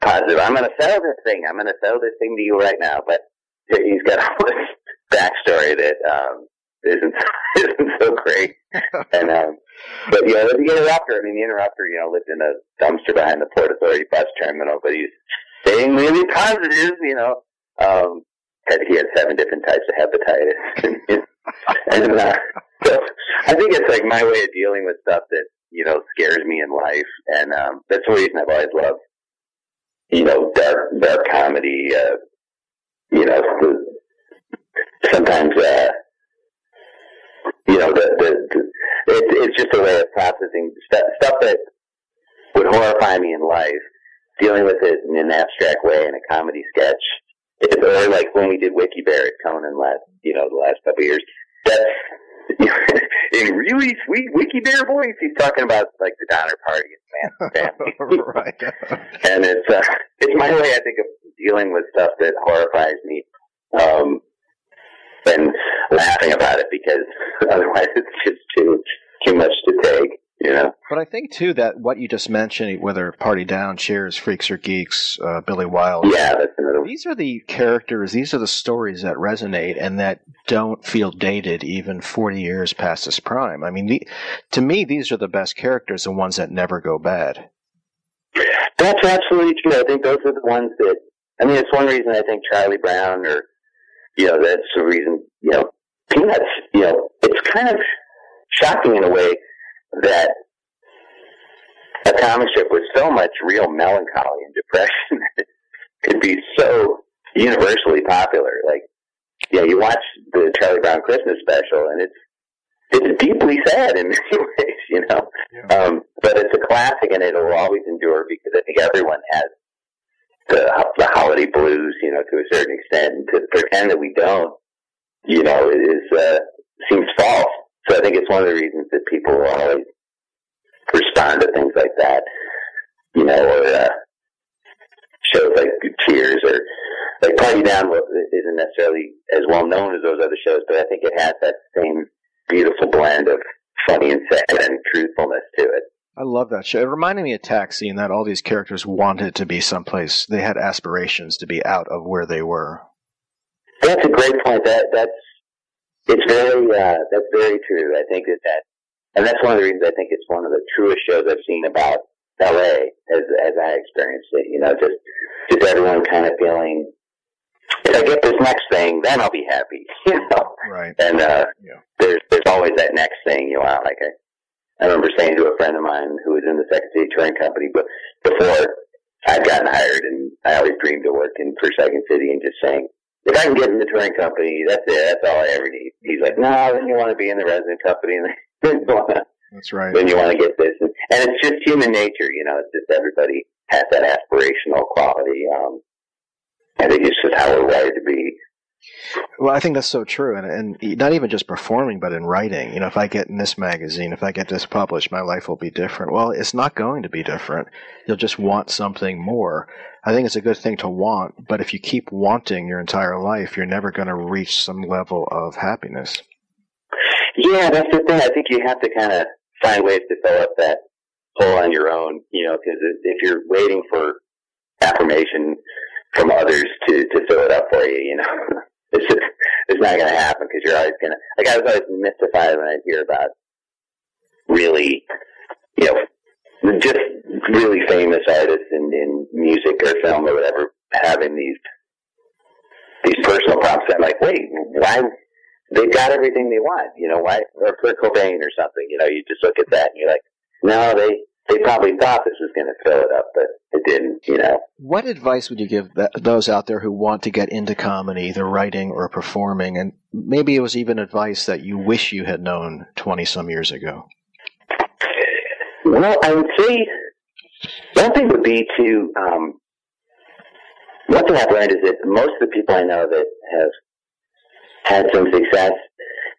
positive. I'm going to sell this thing. I'm going to sell this thing to you right now. But he's got all this backstory that um, isn't isn't so great. and um, but you know, the interrupter. I mean, the interrupter. You know, lived in a dumpster behind the Port Authority bus terminal, but he's staying really positive. You know, um, had he had seven different types of hepatitis. and uh, so I think it's like my way of dealing with stuff that you know scares me in life, and um, that's the reason I've always loved you know dark dark comedy. Uh, you know, sometimes uh, you know the the, the it's it's just a way of processing stuff stuff that would horrify me in life, dealing with it in an abstract way in a comedy sketch. It's or like when we did Wiki Bear at Conan last, you know, the last couple of years. That's in really sweet Wiki Bear voice. He's talking about like the Donner Party and man family, right? and it's uh, it's my way, I think, of dealing with stuff that horrifies me, um, and laughing about it because otherwise it's just too too much to take. You know. But I think too that what you just mentioned, whether Party Down, Cheers, Freaks or Geeks, uh, Billy Wilde, yeah, that's another. These are the characters, these are the stories that resonate and that don't feel dated even forty years past its prime. I mean, the, to me, these are the best characters, the ones that never go bad. That's absolutely true. I think those are the ones that. I mean, it's one reason I think Charlie Brown, or you know, that's the reason. You know, Peanuts. You know, it's kind of shocking in a way that a comic strip with so much real melancholy and depression could be so universally popular. Like, yeah, you watch the Charlie Brown Christmas special, and it's it's deeply sad in many ways, you know. Um, but it's a classic, and it'll always endure because I think everyone has the the holiday blues, you know, to a certain extent. And to pretend that we don't, you know, is uh, seems false. So I think it's one of the reasons that people always respond to things like that, you know, or uh, shows like Cheers or like Party Down isn't necessarily as well known as those other shows, but I think it has that same beautiful blend of funny and sad and truthfulness to it. I love that show. It reminded me of Taxi, and that all these characters wanted to be someplace. They had aspirations to be out of where they were. That's a great point. That that's it's very uh, that's very true. I think that that and that's one of the reasons I think it's one of the truest shows I've seen about L.A. as as I experienced it. You know, just just everyone kind of feeling. If I get this next thing, then I'll be happy. You know, right? And uh, there's there's always that next thing you want. Like I, I remember saying to a friend of mine who was in the Second City Touring Company, but before I'd gotten hired, and I always dreamed of working for Second City, and just saying, if I can get in the touring company, that's it. That's all I ever need. He's like, no, then you want to be in the resident company, and then you want to That's right. then you want to get this. And, and it's just human nature, you know. It's just everybody has that aspirational quality. Um, I think it's just how we're wired to be. Well, I think that's so true, and and not even just performing, but in writing. You know, if I get in this magazine, if I get this published, my life will be different. Well, it's not going to be different. You'll just want something more. I think it's a good thing to want, but if you keep wanting your entire life, you're never going to reach some level of happiness. Yeah, that's the thing. I think you have to kind of find ways to fill up that hole on your own, you know, because if you're waiting for affirmation from others to, to fill it up for you, you know, it's just, it's not going to happen because you're always going to, like I was always mystified when I hear about really, you know, just really famous artists in, in music or film or whatever having these, these personal problems. I'm like, wait, why, they've got everything they want, you know, why, or Kurt Cobain or something, you know, you just look at that and you're like, no, they, they probably thought this was going to fill it up, but it didn't, you know. What advice would you give th- those out there who want to get into comedy, either writing or performing? And maybe it was even advice that you wish you had known 20 some years ago. Well, I would say one thing would be to, um, one thing I've learned is that most of the people I know that have had some success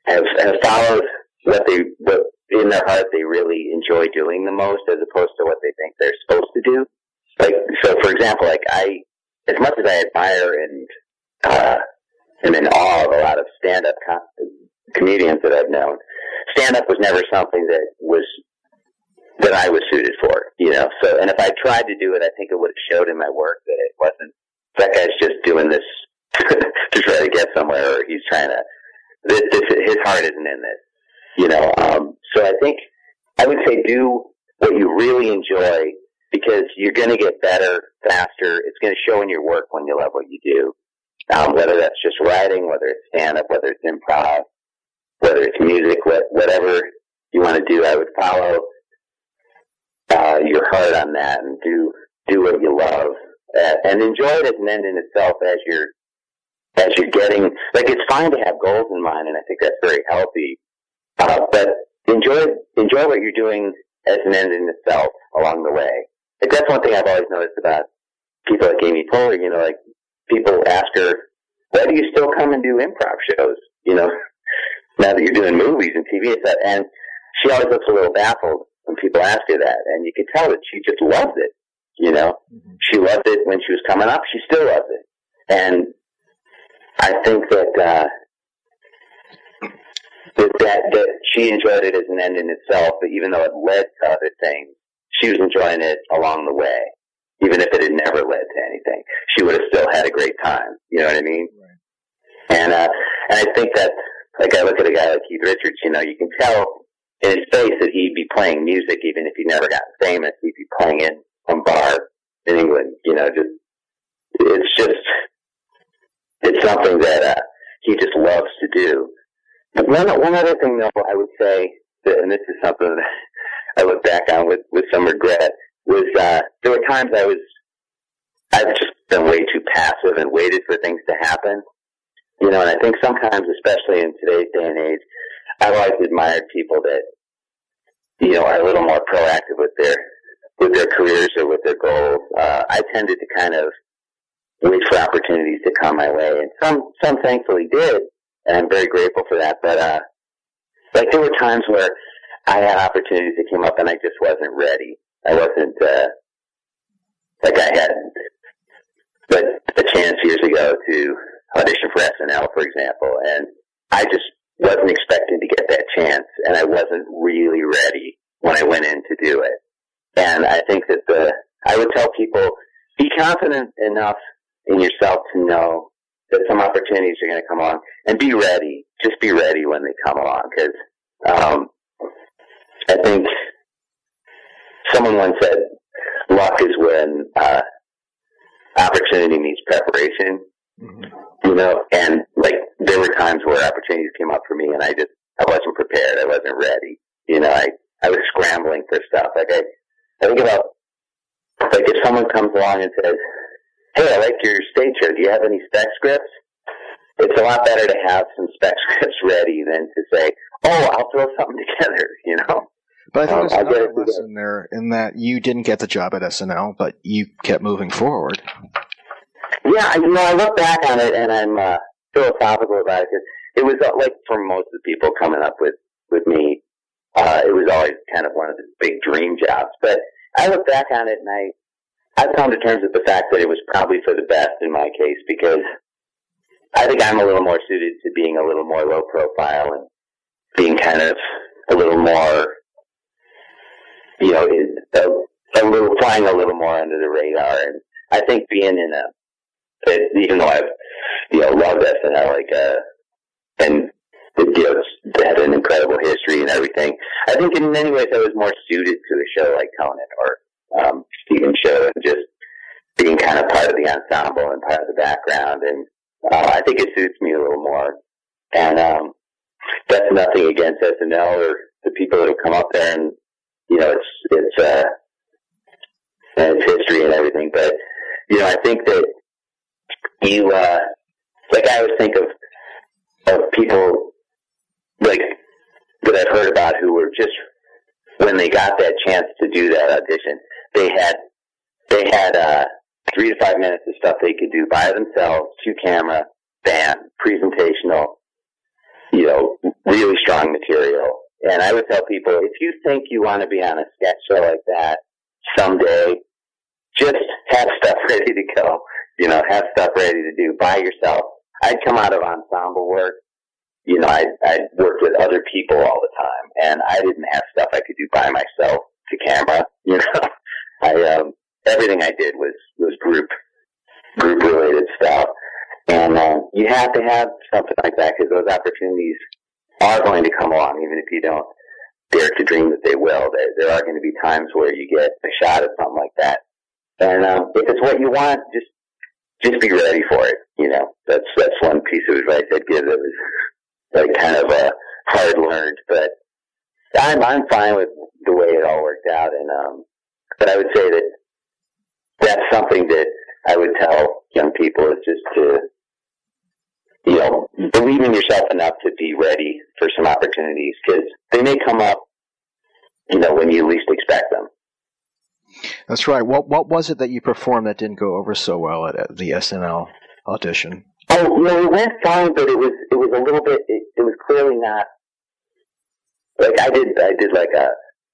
have, have followed what they, what in their heart they really enjoy doing the most as opposed to what they think they're supposed to do. Like, so for example, like I, as much as I admire and, uh, am in awe of a lot of stand-up com- comedians that I've known, stand-up was never something that was, that I was suited for, you know, so, and if I tried to do it, I think it would have showed in my work that it wasn't, that guy's just doing this to try to get somewhere or he's trying to, this, this, his heart isn't in this you know. Um, so I think I would say do what you really enjoy because you're going to get better faster. It's going to show in your work when you love what you do. Um, whether that's just writing, whether it's stand up, whether it's improv, whether it's music, what, whatever you want to do, I would follow uh, your heart on that and do do what you love uh, and enjoy it as an end in itself as you're as you're getting like it's fine to have goals in mind and I think that's very healthy uh, but enjoy enjoy what you're doing as an end in itself along the way. Like that's one thing I've always noticed about people like Amy Poehler. You know, like people ask her, "Why do you still come and do improv shows?" You know, now that you're doing movies and TV and stuff. And she always looks a little baffled when people ask her that, and you can tell that she just loves it. You know, she loved it when she was coming up. She still loves it, and I think that. uh that, that that she enjoyed it as an end in itself, but even though it led to other things, she was enjoying it along the way. Even if it had never led to anything, she would have still had a great time. You know what I mean? And uh, and I think that like I look at a guy like Keith Richards, you know, you can tell in his face that he'd be playing music even if he never got famous. He'd be playing in some bar in England. You know, just it's just it's something that uh, he just loves to do. One, one other thing, though, I would say, that, and this is something that I look back on with, with some regret, was uh, there were times I was, I've just been way too passive and waited for things to happen. You know, and I think sometimes, especially in today's day and age, I've always admired people that, you know, are a little more proactive with their, with their careers or with their goals. Uh, I tended to kind of wait for opportunities to come my way, and some, some thankfully did and I'm very grateful for that. But uh, like there were times where I had opportunities that came up and I just wasn't ready. I wasn't uh, like I had but a chance years ago to audition for SNL, for example, and I just wasn't expecting to get that chance, and I wasn't really ready when I went in to do it. And I think that the I would tell people be confident enough in yourself to know that some opportunities are going to come along, and be ready. Just be ready when they come along, because um, I think someone once said, "Luck is when uh, opportunity meets preparation." You you know, and like there were times where opportunities came up for me, and I just I wasn't prepared. I wasn't ready. You know, I I was scrambling for stuff. Like I, I think about like if someone comes along and says, "Hey, I like your stage show. Do you have any spec scripts?" It's a lot better to have some spec scripts ready than to say, "Oh, I'll throw something together." You know. But I think Um, there's another together. lesson there in that you didn't get the job at SNL, but you kept moving forward. Yeah, I- you know, I look back on it and I'm uh, philosophical about it because it was uh, like for most of the people coming up with with me, uh, it was always kind of one of the big dream jobs. But I look back on it and I I've come to terms with the fact that it was probably for the best in my case because I think I'm a little more suited to being a little more low profile and being kind of a little more, you know, a, a little flying a little more under the radar. And I think being in a even though I've you know loved SNL like uh and you know had an incredible history and everything, I think in many ways I was more suited to a show like Conan or um Stephen show and just being kind of part of the ensemble and part of the background and uh, I think it suits me a little more. And um that's nothing against SNL or the people that have come up there and you know it's it's uh and its history and everything, but you know I think that you uh like I always think of of people like that I've heard about who were just when they got that chance to do that audition, they had they had uh three to five minutes of stuff they could do by themselves, two camera, band, presentational, you know, really strong material. And I would tell people if you think you want to be on a sketch show like that someday, just have stuff ready to go. You know, have stuff ready to do by yourself. I'd come out of ensemble work. You know, I I worked with other people all the time, and I didn't have stuff I could do by myself to camera. You know, I um, everything I did was was group group related stuff, and uh, you have to have something like that because those opportunities are going to come along, even if you don't dare to dream that they will. There, there are going to be times where you get a shot at something like that. And um, if it's what you want, just just be ready for it. You know, that's that's one piece of advice I'd give that was like kind of uh, hard learned, but I'm I'm fine with the way it all worked out. And um, but I would say that that's something that I would tell young people is just to you know believe in yourself enough to be ready for some opportunities because they may come up, you know, when you least expect them. That's right. What what was it that you performed that didn't go over so well at, at the SNL audition? Oh, you know, it went fine, but it was it was a little bit. It, it was clearly not like I did. I did like a,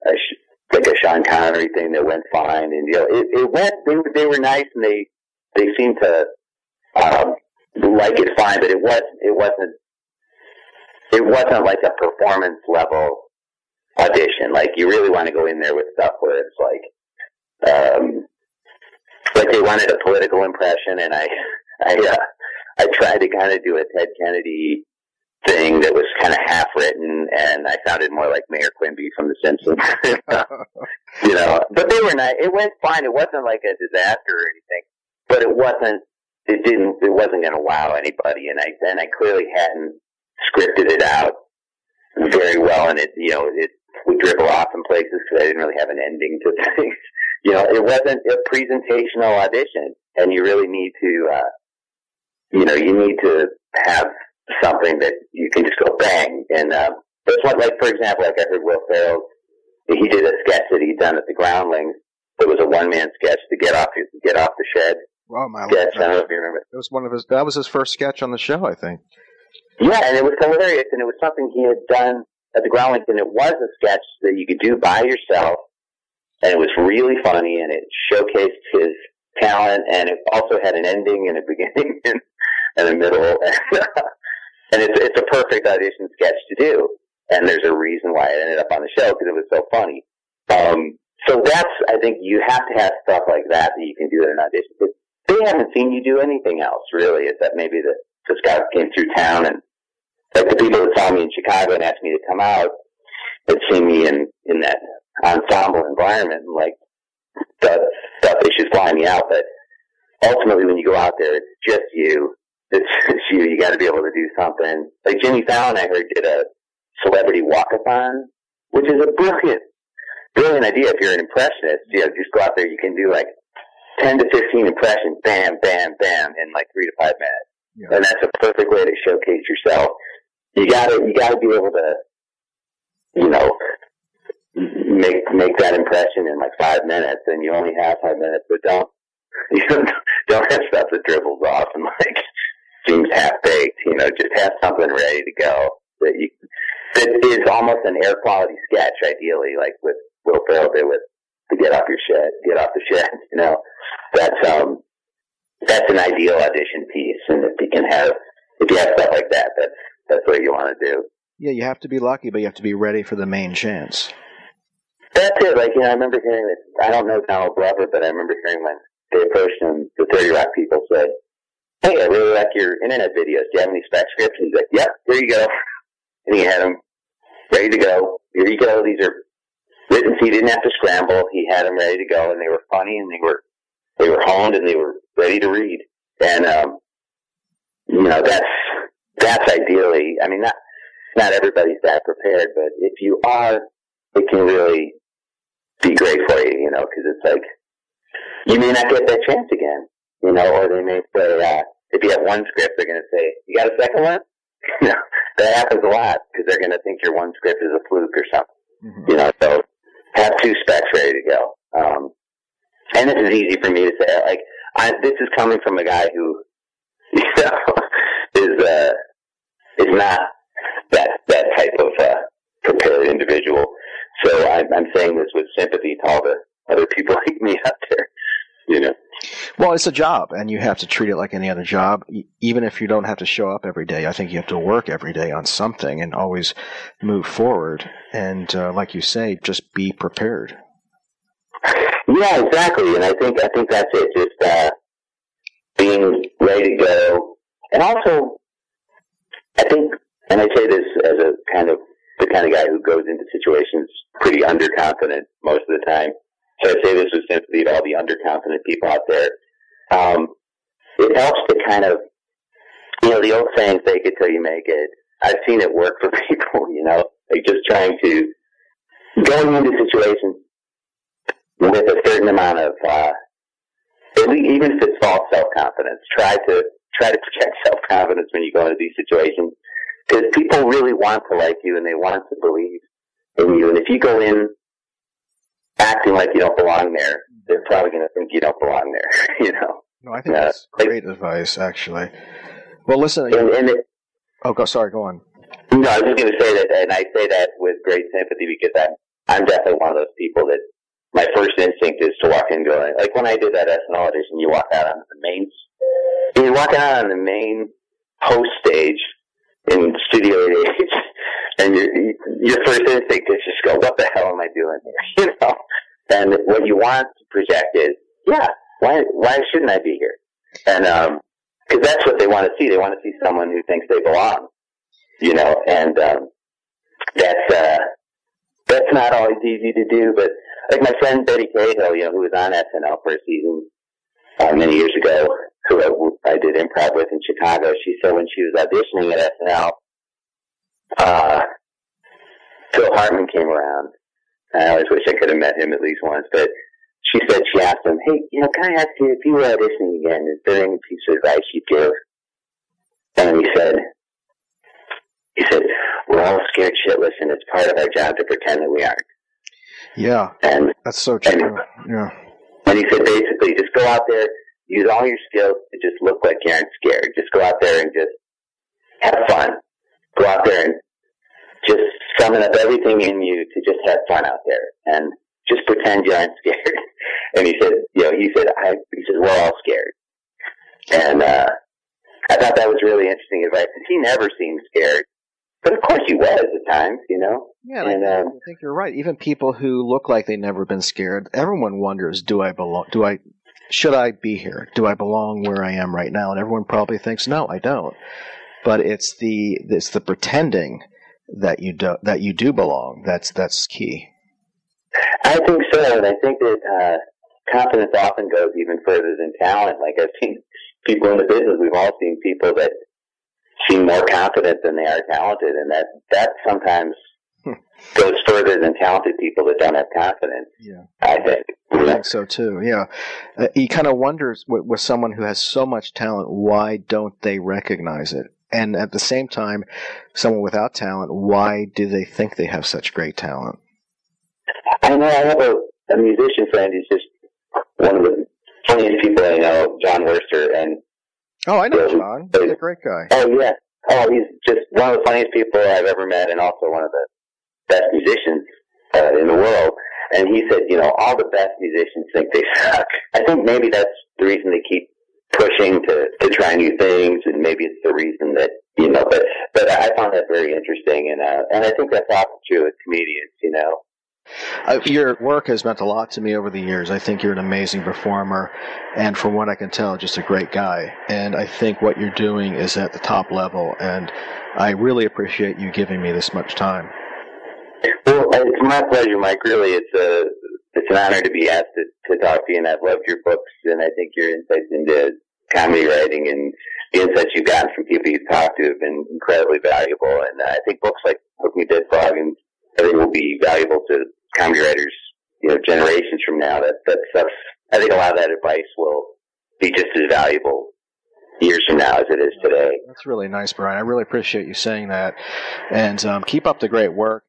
a sh- like a Sean Connery thing that went fine, and you know, it, it went. They were they were nice, and they they seemed to um, like it fine, but it was it wasn't it wasn't like a performance level audition. Like you really want to go in there with stuff where it's like. Um, like they wanted a political impression, and I, I, uh, I tried to kind of do a Ted Kennedy thing that was kind of half written, and I sounded more like Mayor Quimby from The Simpsons. you know, but they were nice. It went fine. It wasn't like a disaster or anything, but it wasn't. It didn't. It wasn't going to wow anybody, and I and I clearly hadn't scripted it out very well, and it you know it would dribble off in places because I didn't really have an ending to things. You know, it wasn't a presentational audition, and you really need to, uh, you know, you need to have something that you can just go bang. And uh, that's what, like for example, like I heard Will Ferrell, he did a sketch that he'd done at the Groundlings. It was a one man sketch to get off get off the shed. Wow, my sketch. I don't know if you remember. It was one of his. That was his first sketch on the show, I think. Yeah, and it was hilarious, and it was something he had done at the Groundlings, and it was a sketch that you could do by yourself, and it was really funny, and it showcased his talent, and it also had an ending and a beginning and, and a middle, and it's it's a perfect audition sketch to do, and there's a reason why it ended up on the show because it was so funny. Um, so that's I think you have to have stuff like that that you can do at an audition. But they haven't seen you do anything else really, except maybe the the scouts came through town and like the people that saw me in Chicago and asked me to come out had seen me in in that ensemble environment and like thought, thought they should fly me out. But ultimately, when you go out there, it's just you. It's, it's got to be able to do something. Like Jimmy Fallon, I heard did a celebrity walkathon, which is a brilliant, brilliant idea. If you're an impressionist, you know, just go out there. You can do like ten to fifteen impressions, bam, bam, bam, in like three to five minutes, and that's a perfect way to showcase yourself. You gotta, you gotta be able to, you know, make make that impression in like five minutes, and you only have five minutes, but don't you don't, don't have stuff that dribbles off and like seems half baked. You know, just have something ready to go that you that is almost an air quality sketch, ideally, like with Will Ferrell did with the Get Off Your Shed, Get Off the Shed. You know, that's um that's an ideal audition piece, and if you can have if you have stuff like that, that's that's what you want to do. Yeah, you have to be lucky, but you have to be ready for the main chance. That's it. Like, you know, I remember hearing that. I don't know Donald Glover, but I remember hearing when they approached him, the 30 Rock people said, Hey, I really like your internet videos. Do you have any spec scripts? And he's like, Yep, here you go. And he had them ready to go. Here you go. These are written so he didn't have to scramble. He had them ready to go and they were funny and they were, they were honed and they were ready to read. And, um, you know, that's, that's ideally, I mean, not, not everybody's that prepared, but if you are, it can really be great for you, you know, because it's like you may not get that chance again, you know, or they may say uh, if you have one script, they're going to say, "You got a second one?" you know, that happens a lot because they're going to think your one script is a fluke or something, you know. So have two specs ready to go. Um, and this is easy for me to say. Like, I, this is coming from a guy who, you know, is uh, is not that that type of uh, prepared individual. So I'm, I'm saying this with sympathy to all the other people like me out there. You know, Well, it's a job, and you have to treat it like any other job. Even if you don't have to show up every day, I think you have to work every day on something and always move forward. And uh, like you say, just be prepared. yeah, exactly. And I think I think that's it. Just uh, being ready to go, and also, I think, and I say this as a kind of the kind of guy who goes into situations pretty underconfident most of the time. So I say this with sympathy to all the underconfident people out there. Um, it helps to kind of, you know, the old saying, fake it till you make it. I've seen it work for people, you know, like just trying to, going into situations with a certain amount of, uh, even if it's false self-confidence, try to, try to project self-confidence when you go into these situations. Because people really want to like you and they want to believe in you. And if you go in acting like you don't belong there, they're probably going to think you don't belong there, you know? No, I think Uh, that's great advice, actually. Well, listen. And, and it, oh, go. Sorry, go on. No, I was just going to say that, and I say that with great sympathy because I'm, I'm definitely one of those people that my first instinct is to walk in going, like when I did that SNL audition, you walk out on the main, you walk out on the main host stage in Studio 8H, and your, your first instinct is just go, what the hell am I doing here? You know? And what you want to project is, yeah, why, why shouldn't I be here? And, um, cause that's what they want to see. They want to see someone who thinks they belong you know, and um, that's uh, that's not always easy to do. But like my friend Betty Cahill, you know, who was on SNL for a season uh, many years ago, who I, I did improv with in Chicago, she said when she was auditioning at SNL, uh, Phil Hartman came around. I always wish I could have met him at least once, but she said she asked him, "Hey, you know, can I ask you if you were auditioning again, is there any piece of advice you'd give?" And he said, he said, we're all scared shitless and it's part of our job to pretend that we aren't. Yeah, And, that's so true. Yeah. and he said basically just go out there, use all your skills to just look like you aren't scared. Just go out there and just have fun. Go out there and just summon up everything in you to just have fun out there and just pretend you aren't scared. and he said, you know, he said, I, he said, we're all scared. And, uh, I thought that was really interesting advice. And he never seemed scared. But of course he was at times, you know? Yeah, and I, um, I think you're right. Even people who look like they've never been scared, everyone wonders, do I belong? Do I, should I be here? Do I belong where I am right now? And everyone probably thinks, no, I don't. But it's the, it's the pretending that you do, that you do belong. That's, that's key. I think so, and I think that uh, confidence often goes even further than talent. Like I've seen people in the business, we've all seen people that seem more confident than they are talented, and that that sometimes goes further than talented people that don't have confidence. Yeah. I think. I think so too. Yeah, uh, he kind of wonders with, with someone who has so much talent, why don't they recognize it? And at the same time, someone without talent, why do they think they have such great talent? I know I have a, a musician friend who's just one of the funniest people I know, John Worster, and Oh, I know John. He's a great guy. oh yeah, oh he's just one of the funniest people I've ever met, and also one of the best musicians uh, in the world. And he said, you know, all the best musicians think they suck. I think maybe that's the reason they keep pushing to to try new things, and maybe it's the reason that you know. But but I found that very interesting, and uh, and I think that's often true with comedians. You know, Uh, your work has meant a lot to me over the years. I think you're an amazing performer, and from what I can tell, just a great guy. And I think what you're doing is at the top level, and I really appreciate you giving me this much time. Well, it's my pleasure, Mike. Really, it's a it's an honor to be asked to, to talk to you, and I've loved your books, and I think your insights into comedy writing and the insights you've gotten from people you've talked to have been incredibly valuable. And uh, I think books like Poking a Dead Frog and I think will be valuable to comedy writers, you know, generations from now. That that stuff. I think a lot of that advice will be just as valuable years from now as it is today. That's really nice, Brian. I really appreciate you saying that, and um, keep up the great work.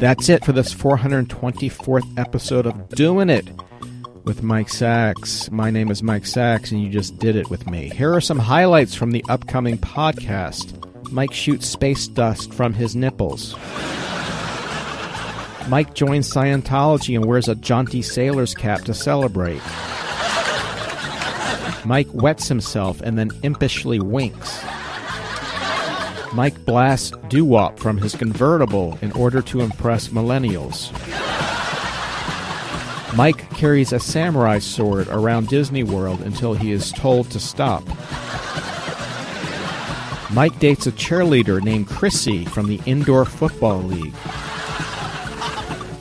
That's it for this 424th episode of Doing It with Mike Sacks. My name is Mike Sacks, and you just did it with me. Here are some highlights from the upcoming podcast. Mike shoots space dust from his nipples. Mike joins Scientology and wears a jaunty sailor's cap to celebrate. Mike wets himself and then impishly winks. Mike blasts doo wop from his convertible in order to impress millennials. Mike carries a samurai sword around Disney World until he is told to stop. Mike dates a cheerleader named Chrissy from the Indoor Football League.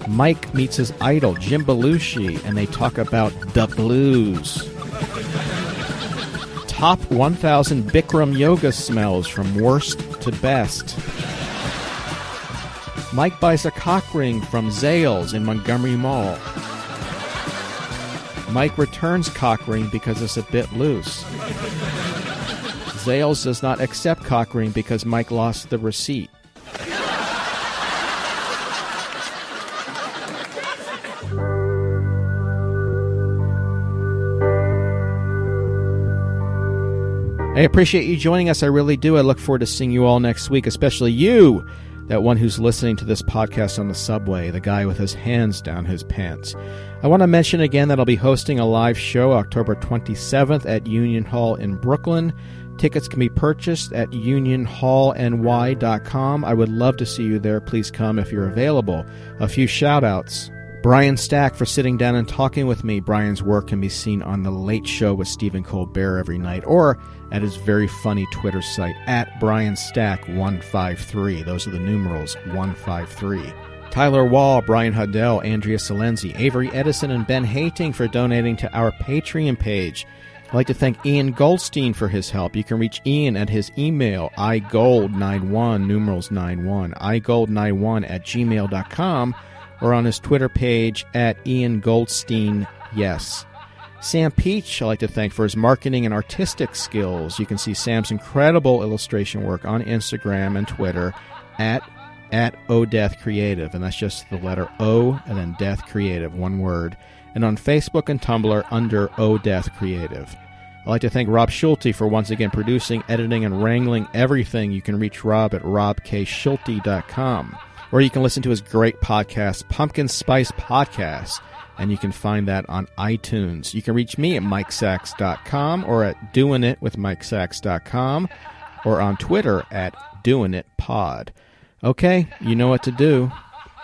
Mike meets his idol, Jim Belushi, and they talk about the blues. Top 1000 Bikram yoga smells from worst to best. Mike buys a cock ring from Zales in Montgomery Mall. Mike returns cock ring because it's a bit loose. Zales does not accept cock ring because Mike lost the receipt. I appreciate you joining us. I really do. I look forward to seeing you all next week, especially you, that one who's listening to this podcast on the subway, the guy with his hands down his pants. I want to mention again that I'll be hosting a live show October 27th at Union Hall in Brooklyn. Tickets can be purchased at unionhallny.com. I would love to see you there. Please come if you're available. A few shout outs. Brian Stack for sitting down and talking with me. Brian's work can be seen on The Late Show with Stephen Colbert every night or at his very funny Twitter site at Brian Stack153. Those are the numerals 153. Tyler Wall, Brian Huddell, Andrea Salenzi, Avery Edison, and Ben Hating for donating to our Patreon page. I'd like to thank Ian Goldstein for his help. You can reach Ian at his email, igold91, numerals 91, igold91 at gmail.com, or on his Twitter page at Ian Goldstein, yes. Sam Peach, I'd like to thank for his marketing and artistic skills. You can see Sam's incredible illustration work on Instagram and Twitter at at O Death Creative, and that's just the letter O and then Death Creative, one word. And on Facebook and Tumblr under O Death Creative. I'd like to thank Rob Schulte for once again producing, editing, and wrangling everything. You can reach Rob at robkschulte.com. Or you can listen to his great podcast, Pumpkin Spice Podcast, and you can find that on iTunes. You can reach me at mikesacks.com or at doingitwithmikesacks.com or on Twitter at doingitpod. Okay, you know what to do.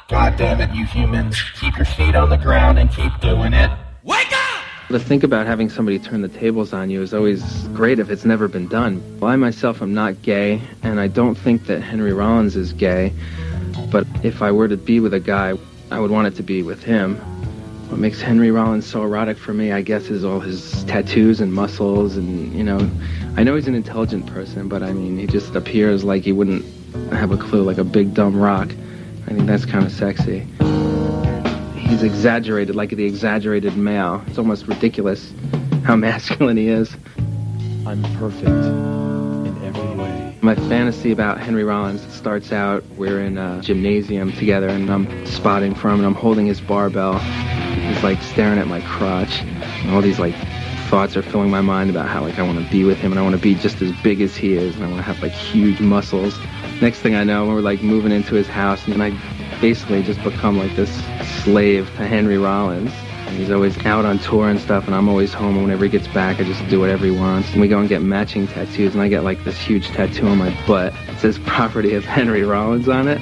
God damn it, you humans. Keep your feet on the ground and keep doing it. Wake up! To think about having somebody turn the tables on you is always great if it's never been done. Well, I myself am not gay, and I don't think that Henry Rollins is gay. But if I were to be with a guy, I would want it to be with him. What makes Henry Rollins so erotic for me, I guess, is all his tattoos and muscles, and you know, I know he's an intelligent person, but I mean, he just appears like he wouldn't have a clue, like a big dumb rock. I think that's kind of sexy. He's exaggerated, like the exaggerated male. It's almost ridiculous how masculine he is. I'm perfect in every way. My fantasy about Henry Rollins starts out we're in a gymnasium together and I'm spotting for him and I'm holding his barbell. He's like staring at my crotch. And all these like thoughts are filling my mind about how like I want to be with him and I want to be just as big as he is and I want to have like huge muscles. Next thing I know, we're like moving into his house and I basically just become like this slave to Henry Rollins. He's always out on tour and stuff, and I'm always home. And whenever he gets back, I just do whatever he wants. And we go and get matching tattoos, and I get like this huge tattoo on my butt. It says property of Henry Rollins on it.